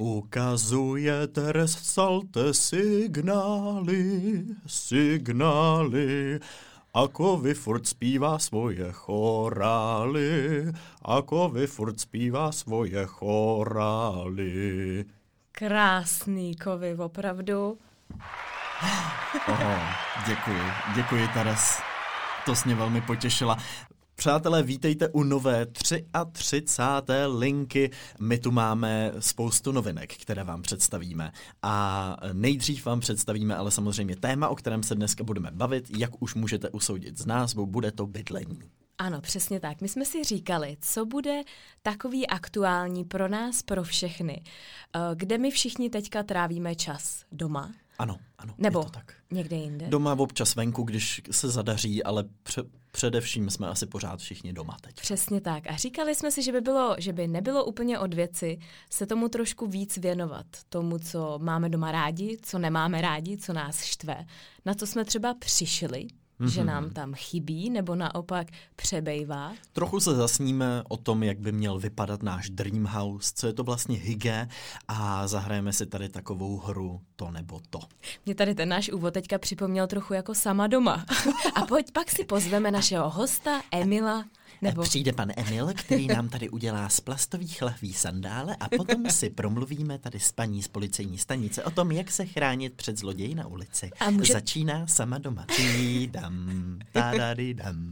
Ukazuje Teres salte signály, signály, Ako vy furt zpívá svoje chorály, ako vy furt zpívá svoje chorály. Krásný kovy, opravdu. Oho, děkuji, děkuji Teres. To jsi mě velmi potěšila. Přátelé, vítejte u nové 33. linky. My tu máme spoustu novinek, které vám představíme. A nejdřív vám představíme ale samozřejmě téma, o kterém se dneska budeme bavit. Jak už můžete usoudit z názvu, bude to bydlení. Ano, přesně tak. My jsme si říkali, co bude takový aktuální pro nás, pro všechny. Eh, kde my všichni teďka trávíme čas? Doma? Ano, ano. Nebo je to tak. někde jinde? Doma občas venku, když se zadaří, ale pře- především jsme asi pořád všichni doma teď. Přesně tak. A říkali jsme si, že by, bylo, že by nebylo úplně od věci se tomu trošku víc věnovat. Tomu, co máme doma rádi, co nemáme rádi, co nás štve. Na co jsme třeba přišli, mm-hmm. že nám tam chybí, nebo naopak přebejvá. Trochu se zasníme o tom, jak by měl vypadat náš Dream House, co je to vlastně hygge a zahrajeme si tady takovou hru to nebo to. Mě tady ten náš úvod teďka připomněl trochu jako sama doma. A pojď pak si pozveme našeho hosta Emila nebo... Přijde pan Emil, který nám tady udělá z plastových lahví sandále a potom si promluvíme tady s paní z policejní stanice o tom, jak se chránit před zloději na ulici. A může... Začíná sama doma. Dam, dam.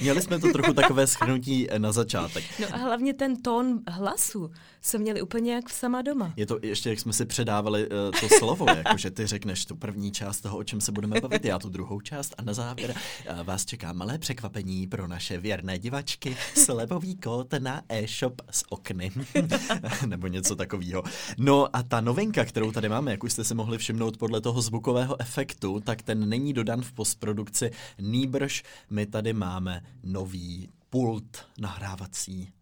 Měli jsme to trochu takové schrnutí na začátek. No a hlavně ten tón hlasu jsme měli úplně jak v sama doma. Je to ještě, jak jsme si předávali uh, to slovo, jako že ty řekneš tu první část toho, o čem se budeme bavit, já tu druhou část a na závěr uh, vás čeká malé překvapení pro naše věrné divačky, slevový kód na e-shop s okny. Nebo něco takového. No a ta novinka, kterou tady máme, jak už jste si mohli všimnout podle toho zvukového efektu, tak ten není dodan v postprodukci. Nýbrž my tady máme nový pult nahrávací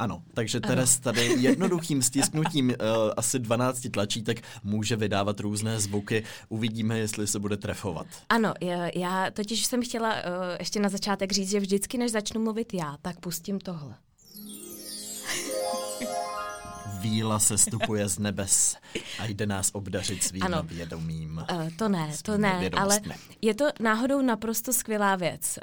ano, takže Teres tady jednoduchým stisknutím uh, asi 12 tlačítek může vydávat různé zvuky. Uvidíme, jestli se bude trefovat. Ano, já totiž jsem chtěla uh, ještě na začátek říct, že vždycky, než začnu mluvit já, tak pustím tohle víla se stupuje z nebes a jde nás obdařit svým ano. vědomím. Uh, to ne, to ne, ale je to náhodou naprosto skvělá věc.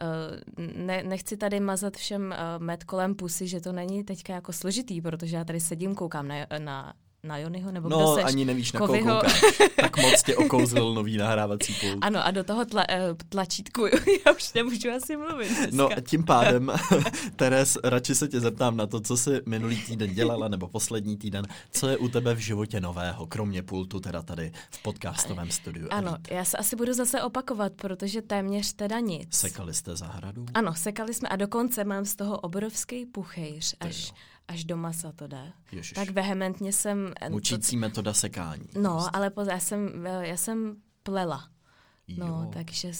Uh, ne, nechci tady mazat všem uh, med kolem pusy, že to není teďka jako složitý, protože já tady sedím, koukám na, na na Jonyho, nebo no, seš? ani nevíš, na koho koukáš. tak moc tě okouzlil nový nahrávací pult. Ano, a do toho tla, uh, tlačítku já už nemůžu asi mluvit dneska. No, tím pádem, Teres, radši se tě zeptám na to, co jsi minulý týden dělala, nebo poslední týden. Co je u tebe v životě nového, kromě pultu teda tady v podcastovém studiu? Ano, Elite. já se asi budu zase opakovat, protože téměř teda nic. Sekali jste zahradu? Ano, sekali jsme a dokonce mám z toho obrovský puchejř, až... Až do masa to jde. Ježiš. Tak vehementně jsem... Mučící to... metoda sekání. No, prostě. ale pozor, já jsem, já jsem plela. No, jo. No, takže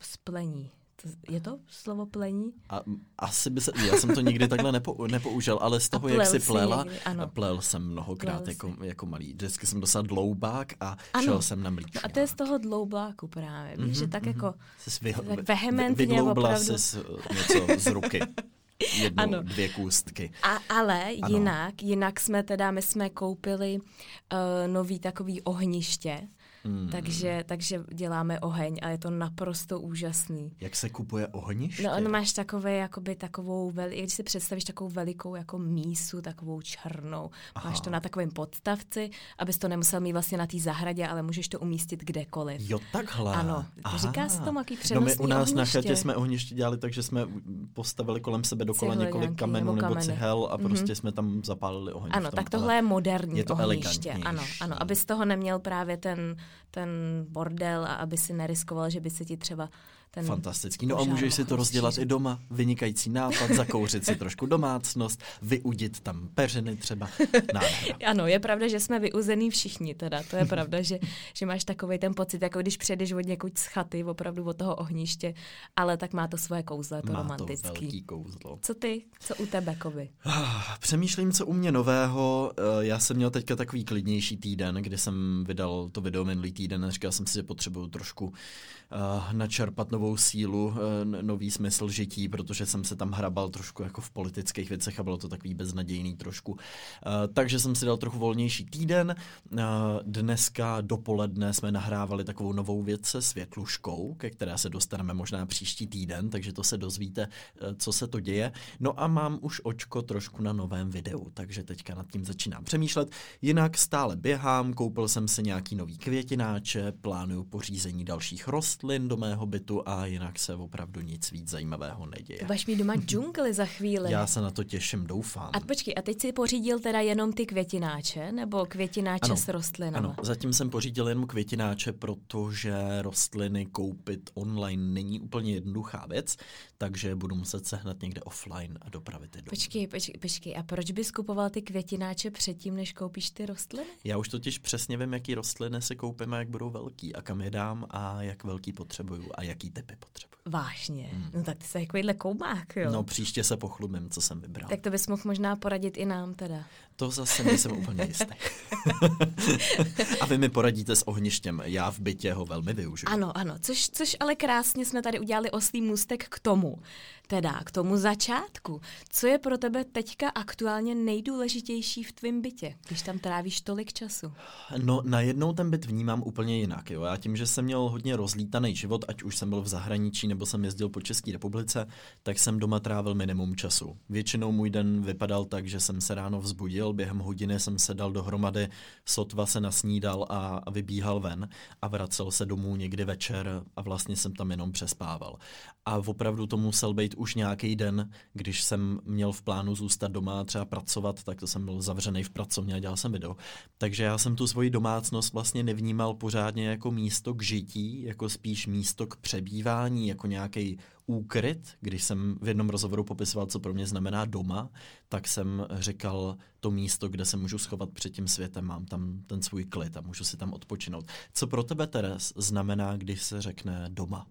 splení. Je to slovo plení? A, asi by se, já jsem to nikdy takhle nepo, nepoužil, ale z toho, jak jsi plela, někdy, ano. plel jsem mnohokrát plel jako, jako malý. Vždycky jsem dostal dloubák a ano. šel jsem na mlíčka. No a to je z toho dloubáku právě, víš, mm-hmm, že tak mm-hmm. jako vy, tak vehementně opravdu... jsi něco z ruky. jednu, ano. dvě kůstky. A, ale ano. jinak, jinak jsme teda, my jsme koupili uh, nový takový ohniště, Hmm. Takže, takže děláme oheň a je to naprosto úžasný. Jak se kupuje ohniště? No, on máš takové, jakoby takovou, veli, když si představíš takovou velikou jako mísu, takovou černou. Aha. Máš to na takovém podstavci, abys to nemusel mít vlastně na té zahradě, ale můžeš to umístit kdekoliv. Jo, takhle. Ano, Aha. říká se tomu jaký No my u nás ohniště. na chatě jsme ohniště dělali tak, že jsme postavili kolem sebe dokola Cihly několik kamenů nebo, kameny. cihel a prostě mm-hmm. jsme tam zapálili oheň. Ano, tak tohle je moderní je to ohniště. Ano, ano, aby z toho neměl právě ten ten bordel a aby si neriskoval, že by se ti třeba ten Fantastický. No a můžeš si to rozdělat i doma. Vynikající nápad, zakouřit si trošku domácnost, vyudit tam peřiny třeba. ano, je pravda, že jsme vyuzený všichni teda. To je pravda, že, že máš takový ten pocit, jako když přijedeš od někud z chaty, opravdu od toho ohniště, ale tak má to svoje kouzlo, je to má romantický. to velký kouzlo. Co ty? Co u tebe, Kovy? Ah, přemýšlím, co u mě nového. Eh, já jsem měl teďka takový klidnější týden, kdy jsem vydal to video minulý týden a říkal jsem si, že potřebuju trošku uh, načerpat novou sílu, uh, nový smysl žití, protože jsem se tam hrabal trošku jako v politických věcech a bylo to takový beznadějný trošku. Uh, takže jsem si dal trochu volnější týden. Uh, dneska dopoledne jsme nahrávali takovou novou věc se Světluškou, ke které se dostaneme možná příští týden, takže to se dozvíte, co se to děje. No a mám už očko trošku na novém videu, takže teďka nad tím začínám přemýšlet. Jinak stále běhám, koupil jsem si nějaký nový květináče, plánuju pořízení dalších rostlin do mého bytu jinak se opravdu nic víc zajímavého neděje. Budeš mít doma džungli za chvíli. Já se na to těším, doufám. A počkej, a teď si pořídil teda jenom ty květináče, nebo květináče ano, s rostlinami? Ano, zatím jsem pořídil jenom květináče, protože rostliny koupit online není úplně jednoduchá věc, takže budu muset sehnat někde offline a dopravit je domů. Počkej, počkej, počkej, a proč bys kupoval ty květináče předtím, než koupíš ty rostliny? Já už totiž přesně vím, jaký rostliny si koupím a jak budou velký a kam je dám a jak velký potřebuju a jaký typy potřebuju. Vážně, hmm. no tak ty jsi takovýhle koumák, jo? No příště se pochlubím, co jsem vybral. Tak to bys mohl možná poradit i nám teda. To zase nejsem úplně jistý. a vy mi poradíte s ohništěm, já v bytě ho velmi využiju. Ano, ano, což, což ale krásně jsme tady udělali oslý můstek k tomu, teda k tomu začátku. Co je pro tebe teďka aktuálně nejdůležitější v tvém bytě, když tam trávíš tolik času? No, najednou ten byt vnímám úplně jinak. Jo. Já tím, že jsem měl hodně rozlítaný život, ať už jsem byl v zahraničí nebo jsem jezdil po České republice, tak jsem doma trávil minimum času. Většinou můj den vypadal tak, že jsem se ráno vzbudil, během hodiny jsem se dal dohromady, sotva se nasnídal a, vybíhal ven a vracel se domů někdy večer a vlastně jsem tam jenom přespával. A opravdu to musel být už nějaký den, když jsem měl v plánu zůstat doma a třeba pracovat, tak to jsem byl zavřený v pracovně a dělal jsem video. Takže já jsem tu svoji domácnost vlastně nevnímal pořádně jako místo k žití, jako spíš místo k přebývání, jako nějaký úkryt. Když jsem v jednom rozhovoru popisoval, co pro mě znamená doma, tak jsem říkal to místo, kde se můžu schovat před tím světem, mám tam ten svůj klid a můžu si tam odpočinout. Co pro tebe, Teres, znamená, když se řekne doma?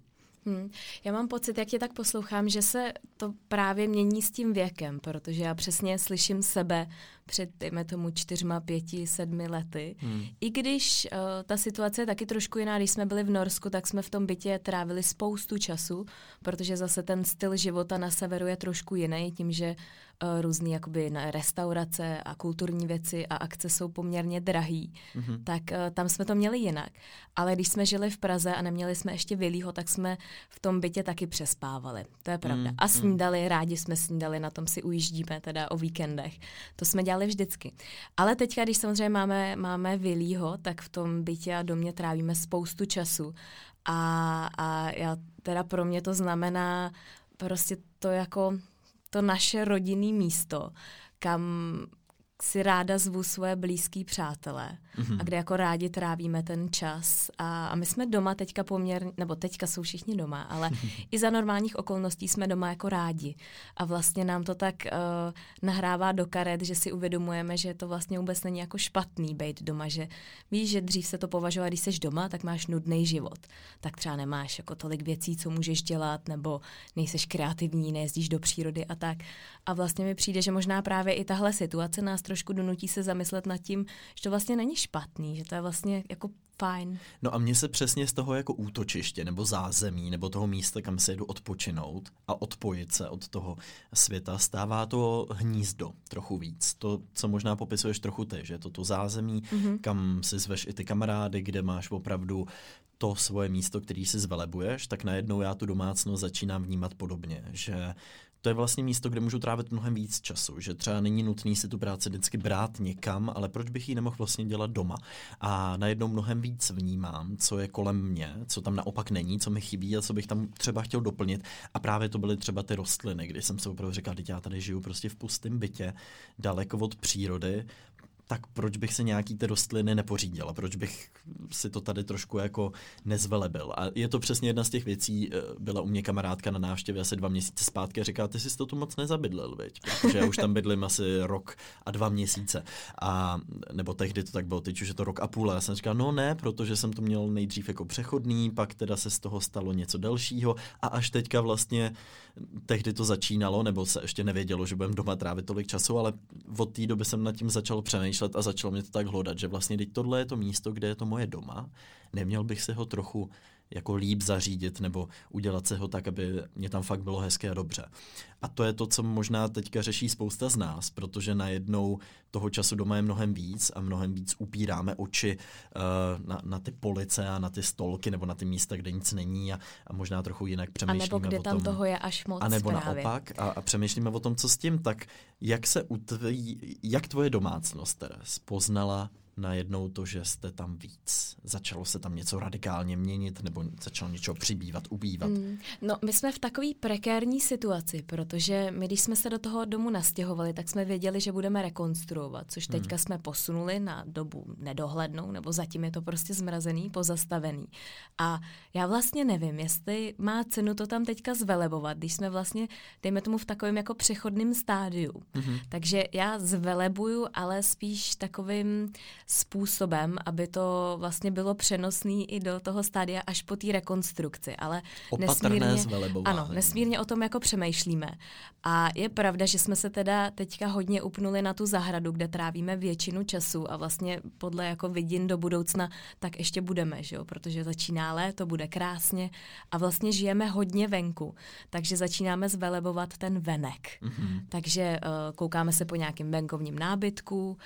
Hmm. Já mám pocit, jak tě tak poslouchám, že se to právě mění s tím věkem, protože já přesně slyším sebe před, dejme tomu, čtyřma, pěti, sedmi lety. Hmm. I když uh, ta situace je taky trošku jiná, když jsme byli v Norsku, tak jsme v tom bytě trávili spoustu času, protože zase ten styl života na severu je trošku jiný, tím, že uh, různý jakoby restaurace a kulturní věci a akce jsou poměrně drahý, mm-hmm. tak uh, tam jsme to měli jinak. Ale když jsme žili v Praze a neměli jsme ještě Vilího, tak jsme v tom bytě taky přespávali. To je pravda. Mm, a snídali, mm. rádi jsme snídali, na tom si ujíždíme teda o víkendech. To jsme dělali vždycky. Ale teďka, když samozřejmě máme, máme Vilího, tak v tom bytě a domě trávíme spoustu času. A, a já, teda pro mě to znamená prostě to jako to naše rodinné místo, kam si ráda zvu svoje blízký přátelé mm-hmm. a kde jako rádi trávíme ten čas. A, a my jsme doma teďka poměrně, nebo teďka jsou všichni doma, ale i za normálních okolností jsme doma jako rádi. A vlastně nám to tak uh, nahrává do karet, že si uvědomujeme, že to vlastně vůbec není jako špatný být doma, že víš, že dřív se to považovalo, když jsi doma, tak máš nudný život. Tak třeba nemáš jako tolik věcí, co můžeš dělat, nebo nejseš kreativní, nejezdíš do přírody a tak. A vlastně mi přijde, že možná právě i tahle situace nás trošku donutí se zamyslet nad tím, že to vlastně není špatný, že to je vlastně jako fajn. No a mně se přesně z toho jako útočiště nebo zázemí nebo toho místa, kam se jedu odpočinout a odpojit se od toho světa, stává to hnízdo trochu víc. To, co možná popisuješ trochu ty, že je to to zázemí, mm-hmm. kam si zveš i ty kamarády, kde máš opravdu to svoje místo, který si zvelebuješ, tak najednou já tu domácnost začínám vnímat podobně, že to je vlastně místo, kde můžu trávit mnohem víc času, že třeba není nutný si tu práci vždycky brát někam, ale proč bych ji nemohl vlastně dělat doma. A najednou mnohem víc vnímám, co je kolem mě, co tam naopak není, co mi chybí a co bych tam třeba chtěl doplnit. A právě to byly třeba ty rostliny, kdy jsem se opravdu říkal, že já tady žiju prostě v pustém bytě, daleko od přírody, tak proč bych se nějaký ty rostliny nepořídil? Proč bych si to tady trošku jako nezvelebil? A je to přesně jedna z těch věcí. Eh, byla u mě kamarádka na návštěvě asi dva měsíce zpátky a říká, ty jsi to tu moc nezabydlil, viď? protože já už tam bydlím asi rok a dva měsíce. A, nebo tehdy to tak bylo, teď už je to rok a půl. A já jsem říkal, no ne, protože jsem to měl nejdřív jako přechodný, pak teda se z toho stalo něco delšího a až teďka vlastně tehdy to začínalo, nebo se ještě nevědělo, že budeme doma trávit tolik času, ale od té doby jsem nad tím začal přemýšlet a začalo mě to tak hledat, že vlastně teď tohle je to místo, kde je to moje doma, neměl bych se ho trochu jako líp zařídit nebo udělat se ho tak, aby mě tam fakt bylo hezké a dobře. A to je to, co možná teďka řeší spousta z nás, protože najednou toho času doma je mnohem víc a mnohem víc upíráme oči uh, na, na ty police a na ty stolky nebo na ty místa, kde nic není a, a možná trochu jinak přemýšlíme a nebo kde o tam tom, toho je až moc A nebo právě. naopak a, a přemýšlíme o tom, co s tím, tak jak se utví, jak tvoje domácnost, Teres, poznala najednou to, že jste tam víc? Začalo se tam něco radikálně měnit nebo začalo něčeho přibývat, ubývat? Mm, no, my jsme v takové prekérní situaci, protože my, když jsme se do toho domu nastěhovali, tak jsme věděli, že budeme rekonstruovat, což teďka mm. jsme posunuli na dobu nedohlednou, nebo zatím je to prostě zmrazený, pozastavený. A já vlastně nevím, jestli má cenu to tam teďka zvelebovat, když jsme vlastně, dejme tomu, v takovém jako přechodném stádiu. Mm-hmm. Takže já zvelebuju, ale spíš takovým způsobem, aby to vlastně bylo přenosné i do toho stádia až po té rekonstrukci. Ale Opatrné nesmírně, ano, nesmírně o tom jako přemýšlíme. A je pravda, že jsme se teda teďka hodně upnuli na tu zahradu, kde trávíme většinu času a vlastně podle jako vidin do budoucna tak ještě budeme, že jo? protože začíná léto, bude krásně a vlastně žijeme hodně venku, takže začínáme zvelebovat ten venek. Mm-hmm. Takže uh, koukáme se po nějakém venkovním nábytku, uh,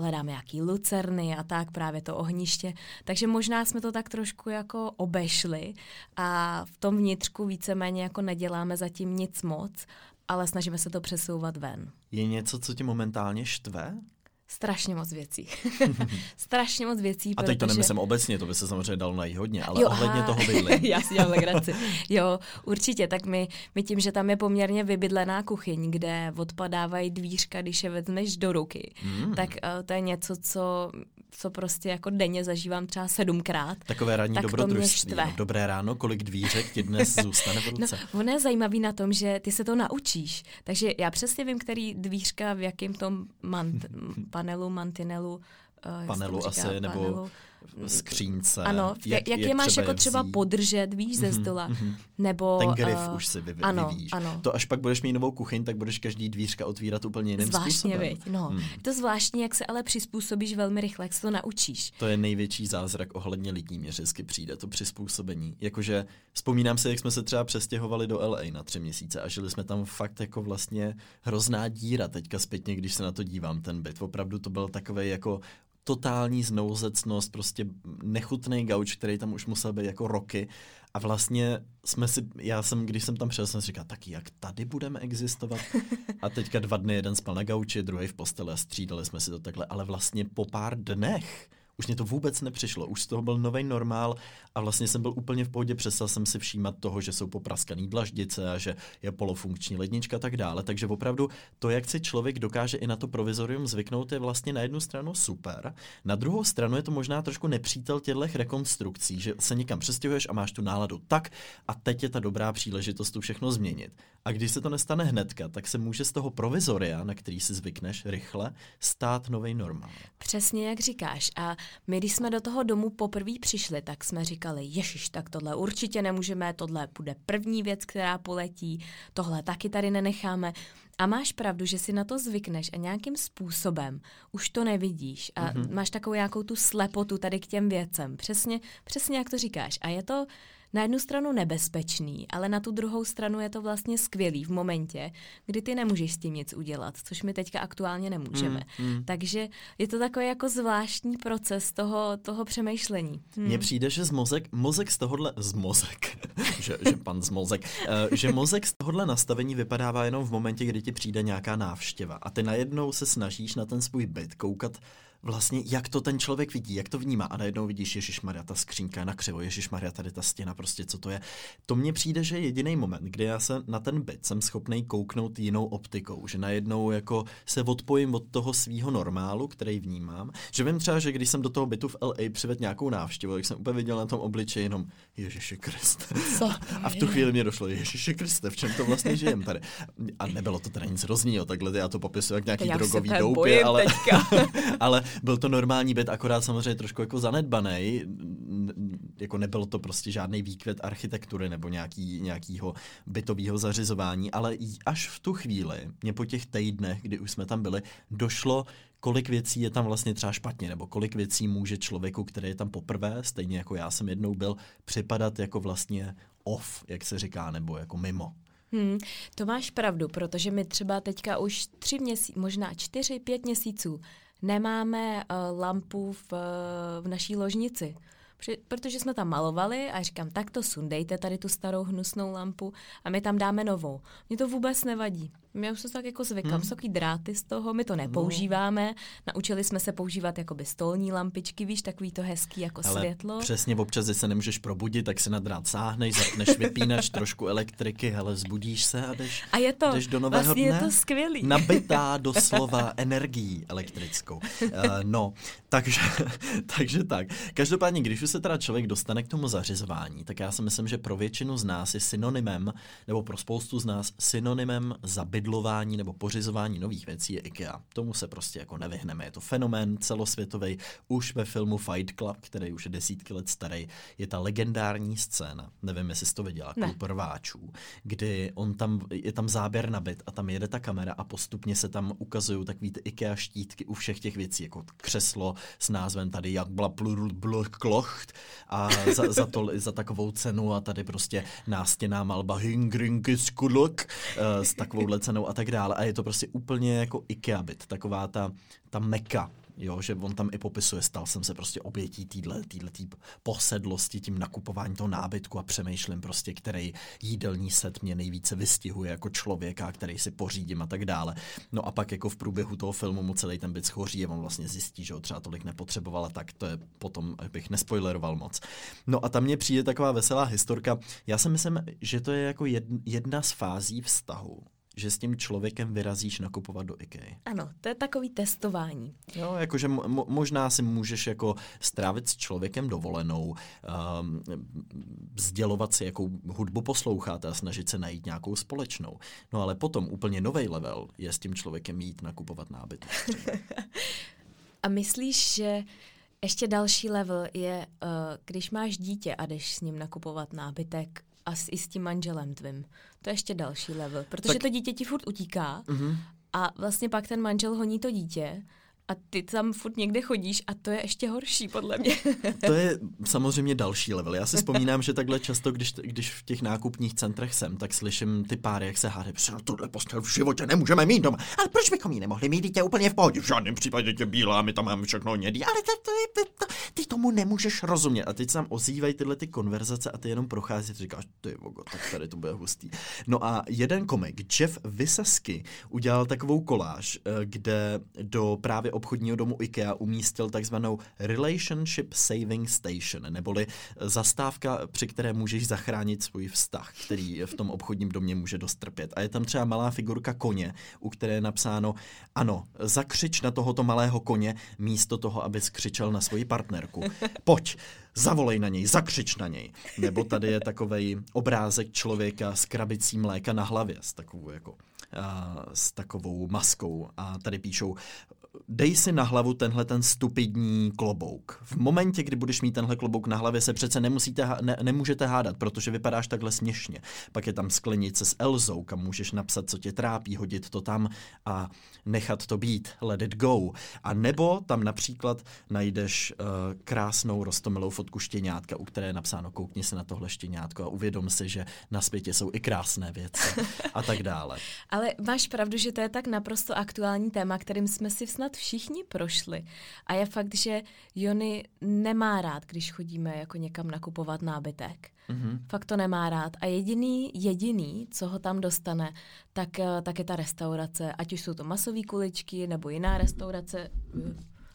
hledáme nějaký lucerny a tak, právě to ohniště. Takže možná jsme to tak trošku jako obešli a v tom vnitřku víceméně jako neděláme zatím nic moc, ale snažíme se to přesouvat ven. Je něco, co ti momentálně štve? Strašně moc věcí. Strašně moc věcí. A teď protože... to nemyslím obecně, to by se samozřejmě dalo najít hodně, ale jo, ohledně aha. toho bydlení. Já si dělám legraci. Jo, určitě, tak my, my tím, že tam je poměrně vybydlená kuchyň, kde odpadávají dvířka, když je vezmeš do ruky, mm. tak uh, to je něco, co co prostě jako denně zažívám třeba sedmkrát. Takové ranní tak dobrodružství. No, dobré ráno, kolik dvířek ti dnes zůstane v ruce? No, ono je zajímavý na tom, že ty se to naučíš. Takže já přesně vím, který dvířka v jakém tom mant- panelu, mantinelu uh, panelu asi, říká, nebo panelu, skřínce. Ano, jak, jak, jak je máš jako třeba podržet, víš, ze mhm, stola. Mm-hmm. Nebo, Ten grif uh, už si vyvíjíš. Ano, ano. To až pak budeš mít novou kuchyň, tak budeš každý dvířka otvírat úplně jiným Zvláštně, způsobem. Viď, no. Hmm. To zvláštní, jak se ale přizpůsobíš velmi rychle, jak se to naučíš. To je největší zázrak ohledně lidí, mě vždycky přijde, to přizpůsobení. Jakože vzpomínám se, jak jsme se třeba přestěhovali do LA na tři měsíce a žili jsme tam fakt jako vlastně hrozná díra teďka zpětně, když se na to dívám, ten byt. Opravdu to byl takový jako totální znouzecnost, prostě nechutný gauč, který tam už musel být jako roky. A vlastně jsme si, já jsem, když jsem tam přišel, jsem si říkal, tak jak tady budeme existovat? A teďka dva dny, jeden spal na gauči, druhý v posteli a střídali jsme si to takhle, ale vlastně po pár dnech už mě to vůbec nepřišlo, už z toho byl nový normál a vlastně jsem byl úplně v pohodě, přestal jsem si všímat toho, že jsou popraskaný dlaždice a že je polofunkční lednička a tak dále, takže opravdu to, jak si člověk dokáže i na to provizorium zvyknout, je vlastně na jednu stranu super, na druhou stranu je to možná trošku nepřítel těchto rekonstrukcí, že se někam přestěhuješ a máš tu náladu tak a teď je ta dobrá příležitost tu všechno změnit. A když se to nestane hnedka, tak se může z toho provizoria, na který si zvykneš rychle, stát nový normál. Přesně jak říkáš. A my, když jsme do toho domu poprvé přišli, tak jsme říkali, ježiš, tak tohle určitě nemůžeme, tohle bude první věc, která poletí, tohle taky tady nenecháme. A máš pravdu, že si na to zvykneš a nějakým způsobem už to nevidíš a mm-hmm. máš takovou nějakou tu slepotu tady k těm věcem. Přesně, přesně jak to říkáš. A je to na jednu stranu nebezpečný, ale na tu druhou stranu je to vlastně skvělý v momentě, kdy ty nemůžeš s tím nic udělat, což my teďka aktuálně nemůžeme. Mm, mm. Takže je to takový jako zvláštní proces toho, toho přemýšlení. Mně mm. přijde, že z mozek, mozek z tohohle, z mozek, že, že pan z mozek, uh, že mozek z tohohle nastavení vypadává jenom v momentě, kdy ti přijde nějaká návštěva a ty najednou se snažíš na ten svůj byt koukat vlastně, jak to ten člověk vidí, jak to vnímá. A najednou vidíš, Ježíš Maria, ta skřínka je na křivo, Ježíš Maria, tady ta stěna, prostě co to je. To mně přijde, že je jediný moment, kdy já se na ten byt jsem schopný kouknout jinou optikou, že najednou jako se odpojím od toho svého normálu, který vnímám. Že vím třeba, že když jsem do toho bytu v LA přived nějakou návštěvu, jak jsem úplně viděl na tom obličeji jenom Ježíši Kriste. A v tu chvíli mě došlo, Ježíši Kriste, v čem to vlastně žijem tady. A nebylo to teda nic hrozného, takhle já to popisuju jak nějaký drogový doupě, ale, ale byl to normální byt, akorát samozřejmě trošku jako zanedbaný. jako nebylo to prostě žádný výkvět architektury nebo nějaký, nějakýho bytového zařizování, ale až v tu chvíli, mě po těch týdnech, kdy už jsme tam byli, došlo kolik věcí je tam vlastně třeba špatně, nebo kolik věcí může člověku, který je tam poprvé, stejně jako já jsem jednou byl, připadat jako vlastně off, jak se říká, nebo jako mimo. Hmm, to máš pravdu, protože my třeba teďka už tři měsíce, možná čtyři, pět měsíců nemáme uh, lampu v, uh, v naší ložnici protože jsme tam malovali a říkám, tak to sundejte tady tu starou hnusnou lampu a my tam dáme novou. Mně to vůbec nevadí. My už se tak jako zvykám, hmm. jsou dráty z toho, my to nepoužíváme. Naučili jsme se používat jakoby stolní lampičky, víš, takový to hezký jako Ale světlo. Přesně, občas, když se nemůžeš probudit, tak se na drát sáhneš, zapneš vypínač trošku elektriky, hele, zbudíš se a jdeš, a je to, jdeš do nového vlastně dne. je to skvělý. Nabitá doslova energií elektrickou. Uh, no, takže, takže tak. Každopádně, když už se teda člověk dostane k tomu zařizování, tak já si myslím, že pro většinu z nás je synonymem, nebo pro spoustu z nás synonymem zabydlování nebo pořizování nových věcí je IKEA. Tomu se prostě jako nevyhneme. Je to fenomén celosvětový. Už ve filmu Fight Club, který už je desítky let starý, je ta legendární scéna, nevím, jestli jsi to viděla, klub rváčů, kdy on tam, je tam záběr na byt a tam jede ta kamera a postupně se tam ukazují takový ty IKEA štítky u všech těch věcí, jako křeslo s názvem tady jak bla klocht a za, za, to, za takovou cenu a tady prostě nástěná malba Hingrinky Skulok uh, s takovouhle cenou a tak dále. A je to prostě úplně jako IKEA byt, taková ta, ta meka jo, že on tam i popisuje, stal jsem se prostě obětí týhle, týhle tý posedlosti, tím nakupování toho nábytku a přemýšlím prostě, který jídelní set mě nejvíce vystihuje jako člověka, který si pořídím a tak dále. No a pak jako v průběhu toho filmu mu celý ten byt schoří a on vlastně zjistí, že ho třeba tolik nepotřebovala, tak to je potom, bych nespoileroval moc. No a tam mě přijde taková veselá historka. Já si myslím, že to je jako jedna z fází vztahu že s tím člověkem vyrazíš nakupovat do IKEA. Ano, to je takový testování. Jo, jakože mo- možná si můžeš jako strávit s člověkem dovolenou, um, sdělovat si, jakou hudbu posloucháte a snažit se najít nějakou společnou. No ale potom úplně nový level je s tím člověkem jít nakupovat nábytek. a myslíš, že ještě další level je, uh, když máš dítě a jdeš s ním nakupovat nábytek a s, i s tím manželem tvým. To je ještě další level, protože tak... to dítě ti furt utíká uh-huh. a vlastně pak ten manžel honí to dítě a ty tam furt někde chodíš a to je ještě horší, podle mě. to je samozřejmě další level. Já si vzpomínám, že takhle často, když, když v těch nákupních centrech jsem, tak slyším ty páry, jak se hádají, protože tohle postel v životě nemůžeme mít doma. Ale proč bychom ji nemohli mít? Dítě úplně v pohodě. V žádném případě tě bílá, my tam máme všechno nědý. Ale to, to, to, to, ty tomu nemůžeš rozumět. A teď se tam ozývají tyhle ty konverzace a ty jenom prochází a říkáš, ty vogo, tak tady to bude hustý. No a jeden komik, Jeff Vysasky, udělal takovou koláž, eh, kde do právě obchodního domu IKEA umístil takzvanou Relationship Saving Station, neboli zastávka, při které můžeš zachránit svůj vztah, který v tom obchodním domě může dost trpět. A je tam třeba malá figurka koně, u které je napsáno, ano, zakřič na tohoto malého koně místo toho, aby skřičel na svoji partnerku. Pojď, zavolej na něj, zakřič na něj. Nebo tady je takový obrázek člověka s krabicí mléka na hlavě, s takovou jako s takovou maskou a tady píšou dej si na hlavu tenhle ten stupidní klobouk. V momentě, kdy budeš mít tenhle klobouk na hlavě, se přece nemusíte, ne, nemůžete hádat, protože vypadáš takhle směšně. Pak je tam sklenice s Elzou, kam můžeš napsat, co tě trápí, hodit to tam a nechat to být, let it go. A nebo tam například najdeš uh, krásnou rostomilou fotku štěňátka, u které je napsáno koukni se na tohle štěňátko a uvědom si, že na světě jsou i krásné věci a tak dále. Ale máš pravdu, že to je tak naprosto aktuální téma, kterým jsme si snad všichni prošli. A je fakt, že Jony nemá rád, když chodíme jako někam nakupovat nábytek. Mm-hmm. Fakt to nemá rád. A jediný, jediný, co ho tam dostane, tak, eh, tak je ta restaurace. Ať už jsou to masové kuličky nebo jiná restaurace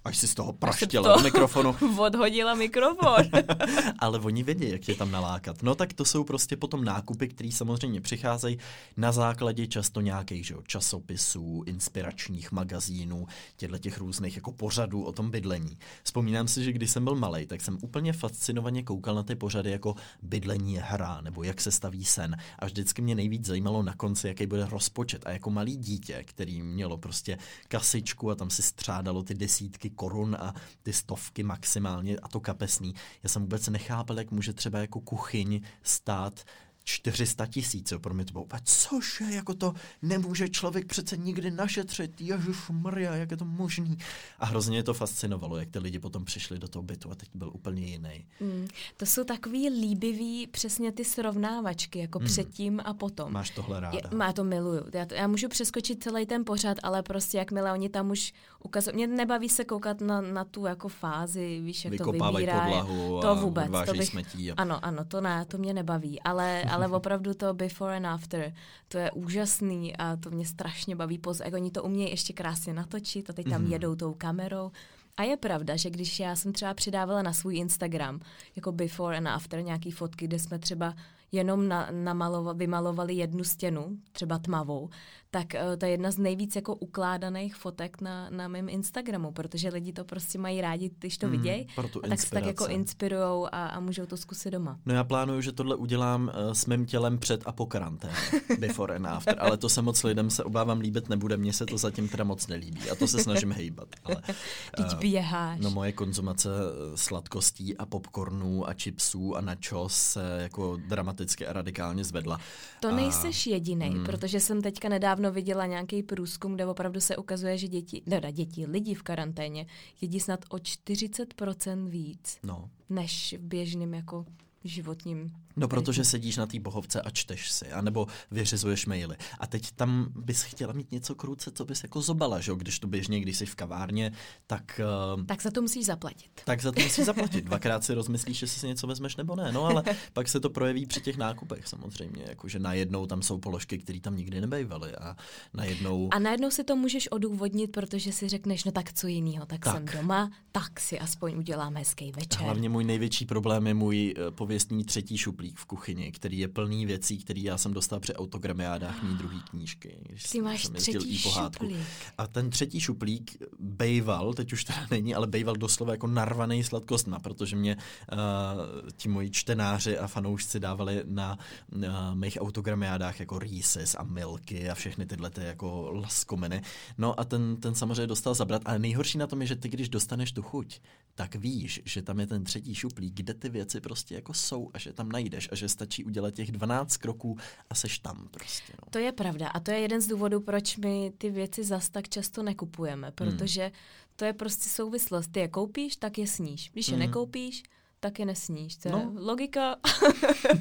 Až si z toho praštěla do mikrofonu. Odhodila mikrofon. Ale oni vědí, jak tě tam nalákat. No tak to jsou prostě potom nákupy, které samozřejmě přicházejí na základě často nějakých že, časopisů, inspiračních magazínů, těchto těch různých jako pořadů o tom bydlení. Vzpomínám si, že když jsem byl malý, tak jsem úplně fascinovaně koukal na ty pořady jako bydlení je hra, nebo jak se staví sen. A vždycky mě nejvíc zajímalo na konci, jaký bude rozpočet. A jako malý dítě, který mělo prostě kasičku a tam si střádalo ty desítky korun a ty stovky maximálně a to kapesný. Já jsem vůbec nechápal, jak může třeba jako kuchyň stát 400 tisíc, pro mě to bylo úplně, cože, jako to nemůže člověk přece nikdy našetřit, Ježíš Maria, jak je to možný. A hrozně je to fascinovalo, jak ty lidi potom přišli do toho bytu a teď byl úplně jiný. Mm, to jsou takový líbivý přesně ty srovnávačky, jako mm. předtím a potom. Máš tohle ráda. Je, má to miluju. Já, to, já můžu přeskočit celý ten pořad, ale prostě jakmile oni tam už ukazují, mě nebaví se koukat na, na tu jako fázi, víš, jak to vybírá. podlahu to vůbec. To bych, smetí a... Ano, ano, to ne, to mě nebaví, ale, ale opravdu to before and after, to je úžasný a to mě strašně baví, poz, jak oni to umějí ještě krásně natočit a teď tam mm. jedou tou kamerou. A je pravda, že když já jsem třeba přidávala na svůj Instagram jako before and after nějaký fotky, kde jsme třeba jenom na, namalova, vymalovali jednu stěnu, třeba tmavou, tak uh, to je jedna z nejvíc jako ukládaných fotek na, na mém Instagramu, protože lidi to prostě mají rádi, když to mm, vidějí, a tak se tak jako inspirujou a, a můžou to zkusit doma. No já plánuju, že tohle udělám uh, s mým tělem před a po karanténě, before and after, ale to se moc lidem se obávám líbit nebude, mně se to zatím teda moc nelíbí a to se snažím hejbat. Ale, uh, běháš. No moje konzumace sladkostí a popcornů a chipsů a nachos se jako dramaticky a radikálně zvedla. To nejseš jediný, mm. protože jsem teďka nedávno nedávno viděla nějaký průzkum, kde opravdu se ukazuje, že děti, teda děti, lidi v karanténě jedí snad o 40% víc, no. než v běžným jako životním No, protože sedíš na té bohovce a čteš si, anebo vyřizuješ maily. A teď tam bys chtěla mít něco kruce, co bys jako zobala, že Když to běžně, když jsi v kavárně, tak... Uh, tak za to musíš zaplatit. Tak za to musíš zaplatit. Dvakrát si rozmyslíš, jestli si něco vezmeš nebo ne. No, ale pak se to projeví při těch nákupech samozřejmě. Jakože najednou tam jsou položky, které tam nikdy nebejvaly a najednou... A najednou si to můžeš odůvodnit, protože si řekneš, no tak co jiného, tak, tak, jsem doma, tak si aspoň udělám hezký večer. Hlavně můj největší problém je můj eh, pověstný třetí šuplík šuplík v kuchyni, který je plný věcí, který já jsem dostal při autogramiádách mý druhý knížky. Když Ty máš třetí šuplík. A ten třetí šuplík bejval, teď už teda není, ale bejval doslova jako narvaný sladkostma, protože mě uh, ti moji čtenáři a fanoušci dávali na uh, mých autogramiádách jako Reese's a Milky a všechny tyhle ty jako laskominy. No a ten, ten samozřejmě dostal zabrat, ale nejhorší na tom je, že ty, když dostaneš tu chuť, tak víš, že tam je ten třetí šuplík, kde ty věci prostě jako jsou a že tam najdeš najdeš a že stačí udělat těch 12 kroků a seš tam prostě. No. To je pravda a to je jeden z důvodů, proč my ty věci zas tak často nekupujeme, protože hmm. to je prostě souvislost. Ty je koupíš, tak je sníš. Když je hmm. nekoupíš, tak je nesníš. To je no. logika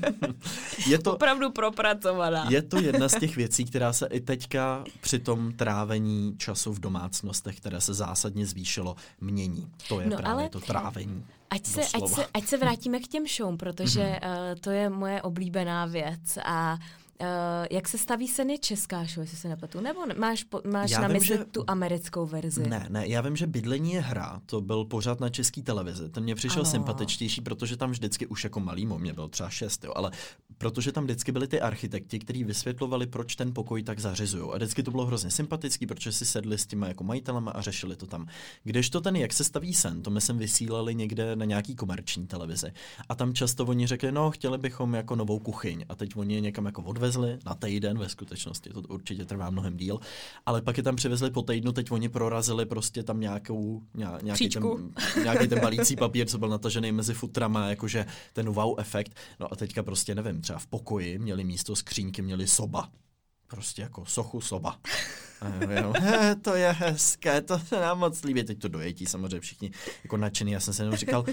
je to, opravdu propracovaná. Je to jedna z těch věcí, která se i teďka při tom trávení času v domácnostech, které se zásadně zvýšilo, mění. To je no, právě ale... to trávení. Ať se, ať, se, ať se vrátíme k těm show, protože mm-hmm. uh, to je moje oblíbená věc a Uh, jak se staví je česká show, jestli se nepletu? Nebo máš, po, máš já na mysli tu americkou verzi? Ne, ne, já vím, že Bydlení je hra, to byl pořád na české televizi. Ten mě přišel ano. sympatičtější, protože tam vždycky už jako malý, mě byl třeba šest, jo, ale protože tam vždycky byli ty architekti, kteří vysvětlovali, proč ten pokoj tak zařizují. A vždycky to bylo hrozně sympatický, protože si sedli s těma jako majitelama a řešili to tam. to ten, jak se staví sen, to my jsme vysílali někde na nějaký komerční televizi. A tam často oni řekli, no, chtěli bychom jako novou kuchyň. A teď oni je někam jako odvezli na týden, ve skutečnosti to určitě trvá mnohem díl, ale pak je tam přivezli po týdnu, teď oni prorazili prostě tam nějakou, nějaký, ten, nějaký ten balící papír, co byl natažený mezi futrama, jakože ten wow efekt. No a teďka prostě nevím, třeba v pokoji měli místo skřínky, měli soba. Prostě jako sochu soba. To je hezké, to se nám moc líbí. Teď to dojetí samozřejmě všichni jako nadšený. Já jsem se jenom říkal,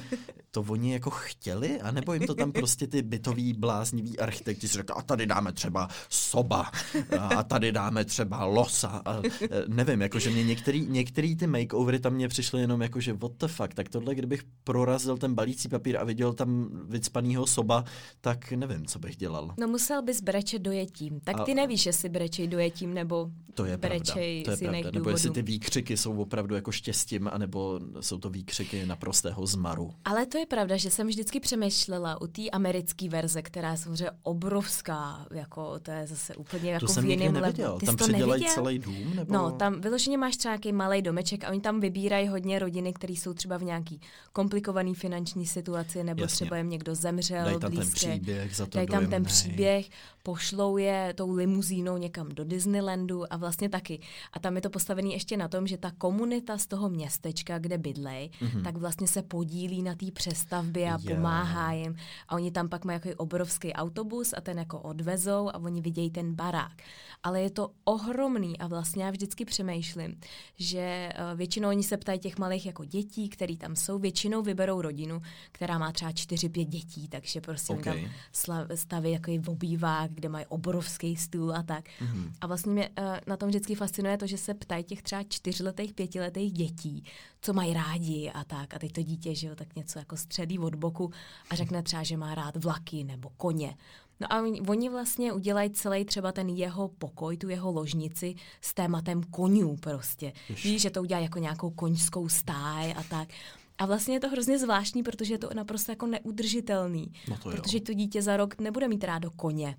to oni jako chtěli, anebo jim to tam prostě ty bytový blázniví architekti si řekli, a tady dáme třeba soba, a tady dáme třeba losa. A, e, nevím, jakože mě některý, některý ty makeovery tam mě přišly jenom jako, že what the fuck, tak tohle, kdybych prorazil ten balící papír a viděl tam vycpanýho soba, tak nevím, co bych dělal. No musel bys brečet dojetím. Tak ty a, nevíš, jestli brečej dojetím nebo to je brečej to je z jiných pravda. Nebo jestli ty výkřiky jsou opravdu jako štěstím, anebo jsou to výkřiky naprostého zmaru. Ale to je pravda, že jsem vždycky přemýšlela u té americké verze, která je samozřejmě obrovská, jako to je zase úplně jako to jsem v jiném level. Tam předělají celý dům? Nebo... No, tam vyloženě máš třeba nějaký malý domeček a oni tam vybírají hodně rodiny, které jsou třeba v nějaký komplikovaný finanční situaci, nebo Jasně. třeba jim někdo zemřel. Dají tam blízké, ten příběh, za to Dají tam ten příběh, pošlou je tou limuzínou někam do Disneylandu a vlastně tak taky. A tam je to postavené ještě na tom, že ta komunita z toho městečka, kde bydlej, mm-hmm. tak vlastně se podílí na té přestavbě a yeah. pomáhá jim. A oni tam pak mají jako obrovský autobus a ten jako odvezou a oni vidějí ten barák. Ale je to ohromný a vlastně já vždycky přemýšlím, že eh, většinou oni se ptají těch malých jako dětí, který tam jsou, většinou vyberou rodinu, která má třeba 4-5 dětí, takže prostě okay. tam staví jako obývák, kde mají obrovský stůl a tak. Mm-hmm. A vlastně mě uh, na tom vždycky fascinuje to, že se ptají těch třeba čtyřletých, pětiletých dětí, co mají rádi a tak. A teď to dítě, že jo, tak něco jako středí od boku a řekne třeba, že má rád vlaky nebo koně. No a oni vlastně udělají celý třeba ten jeho pokoj, tu jeho ložnici s tématem konňů prostě. Víš, že to udělá jako nějakou koňskou stáj a tak. A vlastně je to hrozně zvláštní, protože je to naprosto jako neudržitelný. No to protože to dítě za rok nebude mít rádo koně.